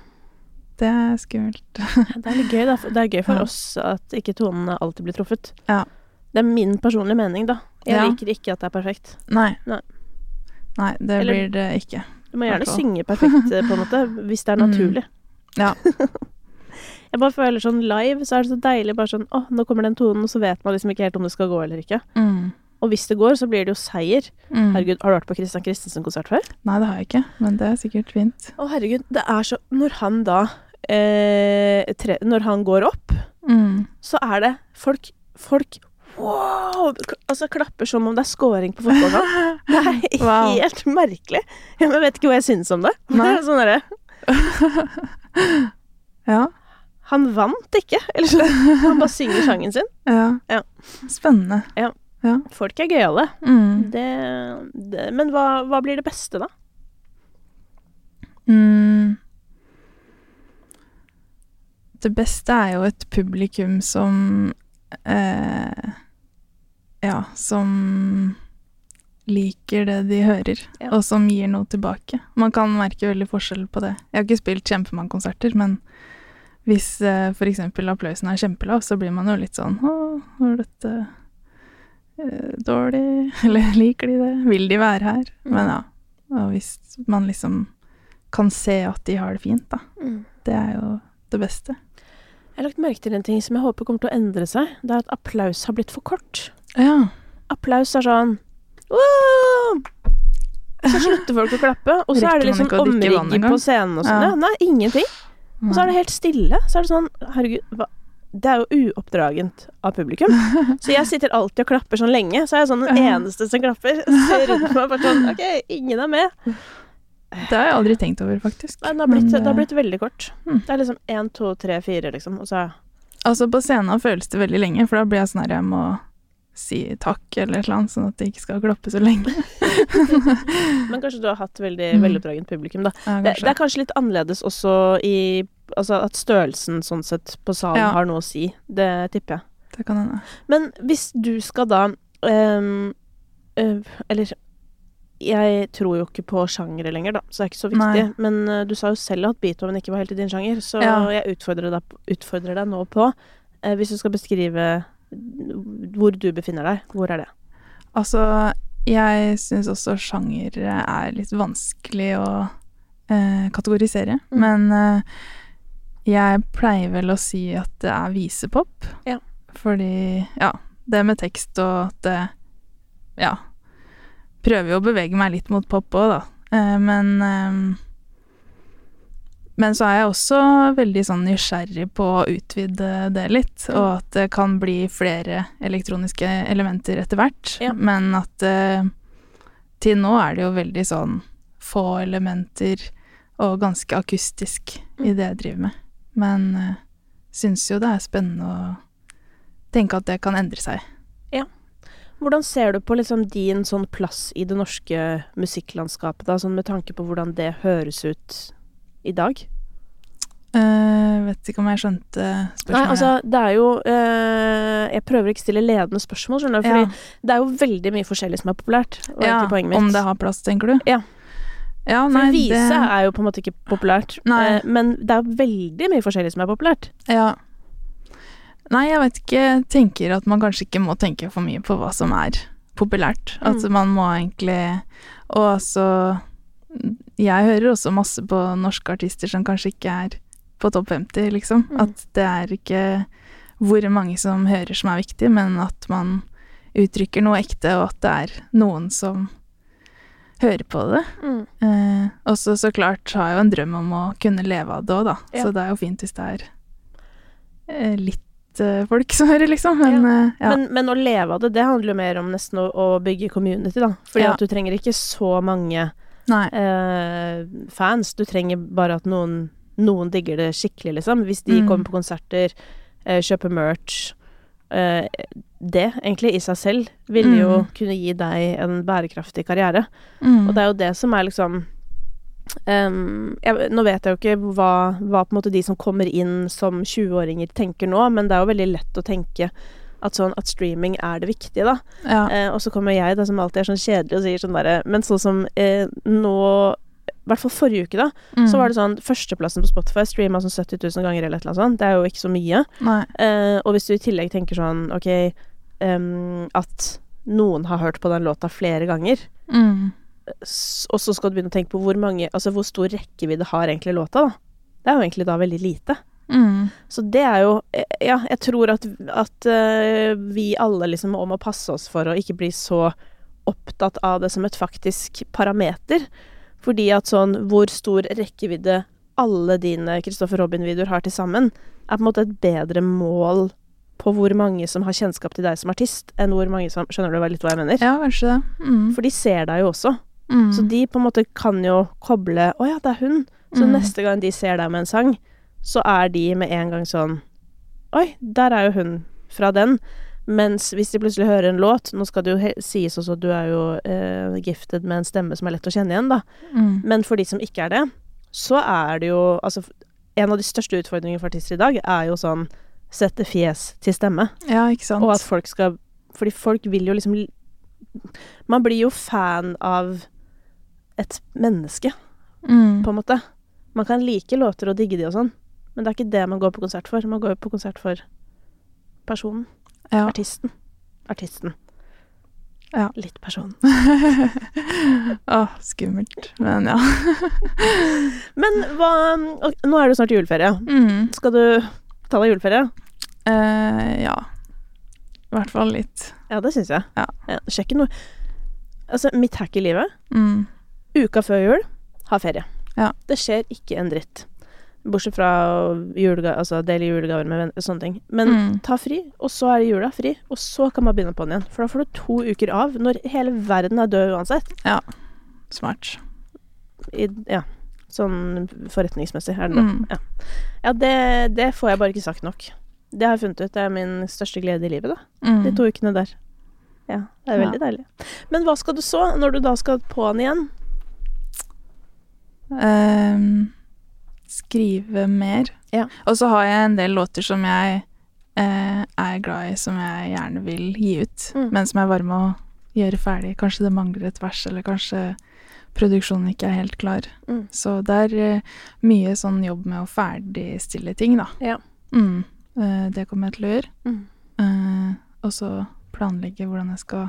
Det er skummelt. Det er litt gøy, da. Det er gøy for Ja. oss at ikke tonene alltid blir truffet. Ja. Det er min personlige mening, da. Jeg liker ikke at det er perfekt. Nei. Nei. Nei, det Eller- blir det ikke. Du må gjerne synge perfekt, eh, på en måte, hvis det er Mm. naturlig. Ja. Jeg bare føler sånn live, så er det så deilig bare sånn Å, nå kommer den tonen, og så vet man liksom ikke helt om det skal gå eller ikke. Mm. Og hvis det går, så blir det jo seier. Mm. Herregud, har du vært på Christian Christensen-konsert før? Nei, det har jeg ikke, men det er sikkert fint. Å, herregud, det er så Når han da eh, tre, Når han går opp, Mm. så er det folk Folk wow! Altså klapper som om det er scoring på fotballkamp. Det er Wow. helt merkelig. Jeg vet ikke hva jeg syns om det. Nei. sånn er det. Ja. Han vant ikke. Eller så, han bare synger sangen sin. ja. Ja. Spennende. Folk er gøyale. Mm. Det, det Men hva, hva blir det beste, da? Mm. Det beste er jo et publikum som eh, Ja, som liker det de hører, Ja. og som gir noe tilbake. Man kan merke veldig forskjell på det. Jeg har ikke spilt kjempemange konserter, men hvis eh, f.eks. applausen er kjempelav, så blir man jo litt sånn Å, var dette eh, dårlig? Eller liker de det? Vil de være her? Men ja. Og hvis man liksom kan se at de har det fint, da. Det er jo det beste. Jeg har lagt merke til en ting som jeg håper kommer til å endre seg. Det er at applaus har blitt for kort. Ja. Applaus er sånn Woo! så slutter folk å klappe, og så Rekker er det liksom ikke å drikke vann omrigg på scenen og sånn. Ja. Ja. Nei, ingenting. Og så er det helt stille. Så er det sånn Herregud, hva det er jo uoppdragent av publikum. Så jeg sitter alltid og klapper sånn lenge. Så er jeg sånn den eneste som klapper. Ser rundt meg bare sånn OK, ingen er med. Det har jeg aldri tenkt over, faktisk. Nei, det har blitt, Men, det har blitt veldig kort. Mm. Det er liksom én, to, tre, fire, liksom. Og så Altså, på scenen føles det veldig lenge, for da blir jeg sånn her Jeg må si takk eller et eller annet, sånn at det ikke skal gloppe så lenge. Men kanskje du har hatt veldig Mm. veloppdragent publikum, da. Ja, Det, det er kanskje litt annerledes også i Altså at størrelsen sånn sett på salen Ja. har noe å si. Det tipper jeg. det kan hende. Men hvis du skal da um, uh, Eller jeg tror jo ikke på sjangere lenger, da, så det er ikke så viktig. Nei. Men uh, du sa jo selv at Beethoven ikke var helt i din sjanger, så Ja. jeg utfordrer deg, utfordrer deg nå på uh, Hvis du skal beskrive hvor du befinner deg, hvor er det? Altså, jeg syns også sjanger er litt vanskelig å eh, kategorisere. Mm. Men eh, jeg pleier vel å si at det er visepop. Ja. Fordi, ja, det med tekst og at det Ja. Prøver jo å bevege meg litt mot pop òg, da. Eh, men eh, men så er jeg også veldig sånn nysgjerrig på å utvide det litt, og at det kan bli flere elektroniske elementer etter hvert. Ja. Men at eh, til nå er det jo veldig sånn få elementer og ganske akustisk i det jeg driver med. Men uh, syns jo det er spennende å tenke at det kan endre seg. Ja. Hvordan ser du på liksom din sånn plass i det norske musikklandskapet, da, sånn med tanke på hvordan det høres ut i dag? Uh, vet ikke om jeg skjønte spørsmålet. Nei, altså, det er jo uh, Jeg prøver ikke å stille ledende spørsmål, skjønner du, fordi det er jo veldig mye forskjellig som er populært, ja. Om det har plass, tenker du? Ja. Ja, For nei, vise det, er jo på en måte ikke populært, eh, men det er veldig mye forskjellig som er populært. Ja. Nei, jeg vet ikke. Jeg tenker at man kanskje ikke må tenke for mye på hva som er populært. At Mm. man må egentlig Og altså Jeg hører også masse på norske artister som kanskje ikke er på topp 50, liksom. Mm. At det er ikke hvor mange som hører som er viktig, men at man uttrykker noe ekte, og at det er noen som hører på det. Eh, og så klart har jeg jo en drøm om å kunne leve av det òg, da. Ja. Så det er jo fint hvis det er eh, litt eh, folk som hører, liksom. Men Ja. eh, ja. Men, men å leve av det, det handler jo mer om nesten å, å bygge community, da. Fordi at du trenger ikke så mange Eh, fans. Du trenger bare at noen, noen digger det skikkelig, liksom. Hvis de Mm. kommer på konserter, uh, kjøper merch. uh, det, egentlig, i seg selv, vil jo Mm. kunne gi deg en bærekraftig karriere. Mm. Og det er jo det som er liksom Um, jeg, Nå vet jeg jo ikke hva, hva de som kommer inn som 20-åringer tenker nå, men det er jo veldig lett å tenke at, sånn, at streaming er det viktige, da. ja. Eh, og så kommer jeg, da, som alltid er sånn kjedelig og sier sånn derre Men sånn som eh, nå I hvert fall forrige uke, da, Mm. så var det sånn Førsteplassen på Spotify streama sånn 70 000 ganger eller et eller annet sånt. Det er jo ikke så mye. Eh, og hvis du i tillegg tenker sånn OK um, At noen har hørt på den låta flere ganger, Mm. og så skal du begynne å tenke på hvor mange Altså hvor stor rekkevidde har egentlig låta, da. Det er jo egentlig da veldig lite. Mm. Så det er jo eh, Ja, jeg tror at, at eh, vi alle liksom om må passe oss for å ikke bli så opptatt av det som et faktisk parameter. Fordi at sånn hvor stor rekkevidde alle dine Christopher Robin-videoer har til sammen, er på en måte et bedre mål på hvor mange som har kjennskap til deg som artist, enn hvor mange som Skjønner du litt hva jeg mener? Ja, kanskje det. Mm. For de ser deg jo også. Mm. Så de på en måte kan jo koble Å ja, det er hun. Så Mm. neste gang de ser deg med en sang, så er de med en gang sånn Oi, der er jo hun fra den. Mens hvis de plutselig hører en låt Nå skal det jo sies også at du er jo eh, gifted med en stemme som er lett å kjenne igjen, da. Mm. Men for de som ikke er det, så er det jo Altså, en av de største utfordringene for artister i dag er jo sånn sette fjes til stemme. Ja, ikke sant. Og at folk skal Fordi folk vil jo liksom Man blir jo fan av et menneske, mm. på en måte. Man kan like låter og digge de og sånn, men det er ikke det man går på konsert for. Man går jo på konsert for personen. ja. Artisten. Artisten. Ja. Litt personen. oh, skummelt. Men ja. Men hva Nå er det snart juleferie. Mm. Skal du ta deg juleferie? Eh, ja. I hvert fall litt. Ja, det syns jeg. Ja. Ja, det noe Altså, mitt hack i livet Mm. Uka før jul, ha ferie. Ja. Det skjer ikke en dritt. Bortsett fra julega, altså dele julegaver med venner, sånne ting. Men Mm. ta fri, og så er det jula fri, og så kan man begynne på den igjen. For da får du to uker av, når hele verden er død uansett. Ja. Smart. I, ja, sånn forretningsmessig er det det. Mm. Ja, ja det, det får jeg bare ikke sagt nok. Det har jeg funnet ut. Det er min største glede i livet, da. Mm. De to ukene der. Ja, det er Ja. veldig deilig. Men hva skal du så, når du da skal på den igjen? Ehm, skrive mer. Ja. Og så har jeg en del låter som jeg eh, er glad i, som jeg gjerne vil gi ut, Mm. men som jeg bare må gjøre ferdig. Kanskje det mangler et vers, eller kanskje produksjonen ikke er helt klar. Mm. Så det er eh, mye sånn jobb med å ferdigstille ting, da. Ja. Mm. Eh, det kommer jeg til å gjøre. Mm. Eh, og så planlegge hvordan jeg skal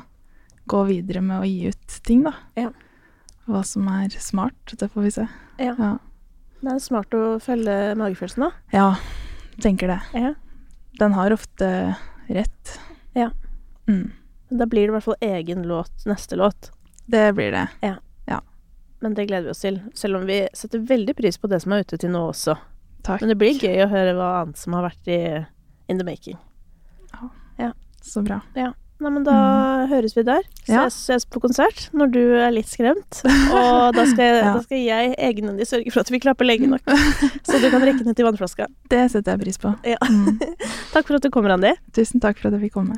gå videre med å gi ut ting, da. Ja. Hva som er smart, det får vi se. Ja. Ja, Det er smart å følge magefølelsen, da. ja tenker det. Ja. Den har ofte rett. Ja. Mm. Da blir det i hvert fall egen låt, neste låt. Det blir det. Men det gleder vi oss til. Selv om vi setter veldig pris på det som er ute til nå også. Takk. Men det blir gøy å høre hva annet som har vært i in the making. Ja, Så bra. Nei, men da høres vi der. Ses, ses på konsert når du er litt skremt. Og da skal, jeg, Ja. da skal jeg egenhendig sørge for at vi klapper lenge nok. Så du kan rekke ned til vannflaska. Det setter jeg pris på. Ja. Mm. Takk for at du kommer, Andi. Tusen takk for at jeg fikk komme.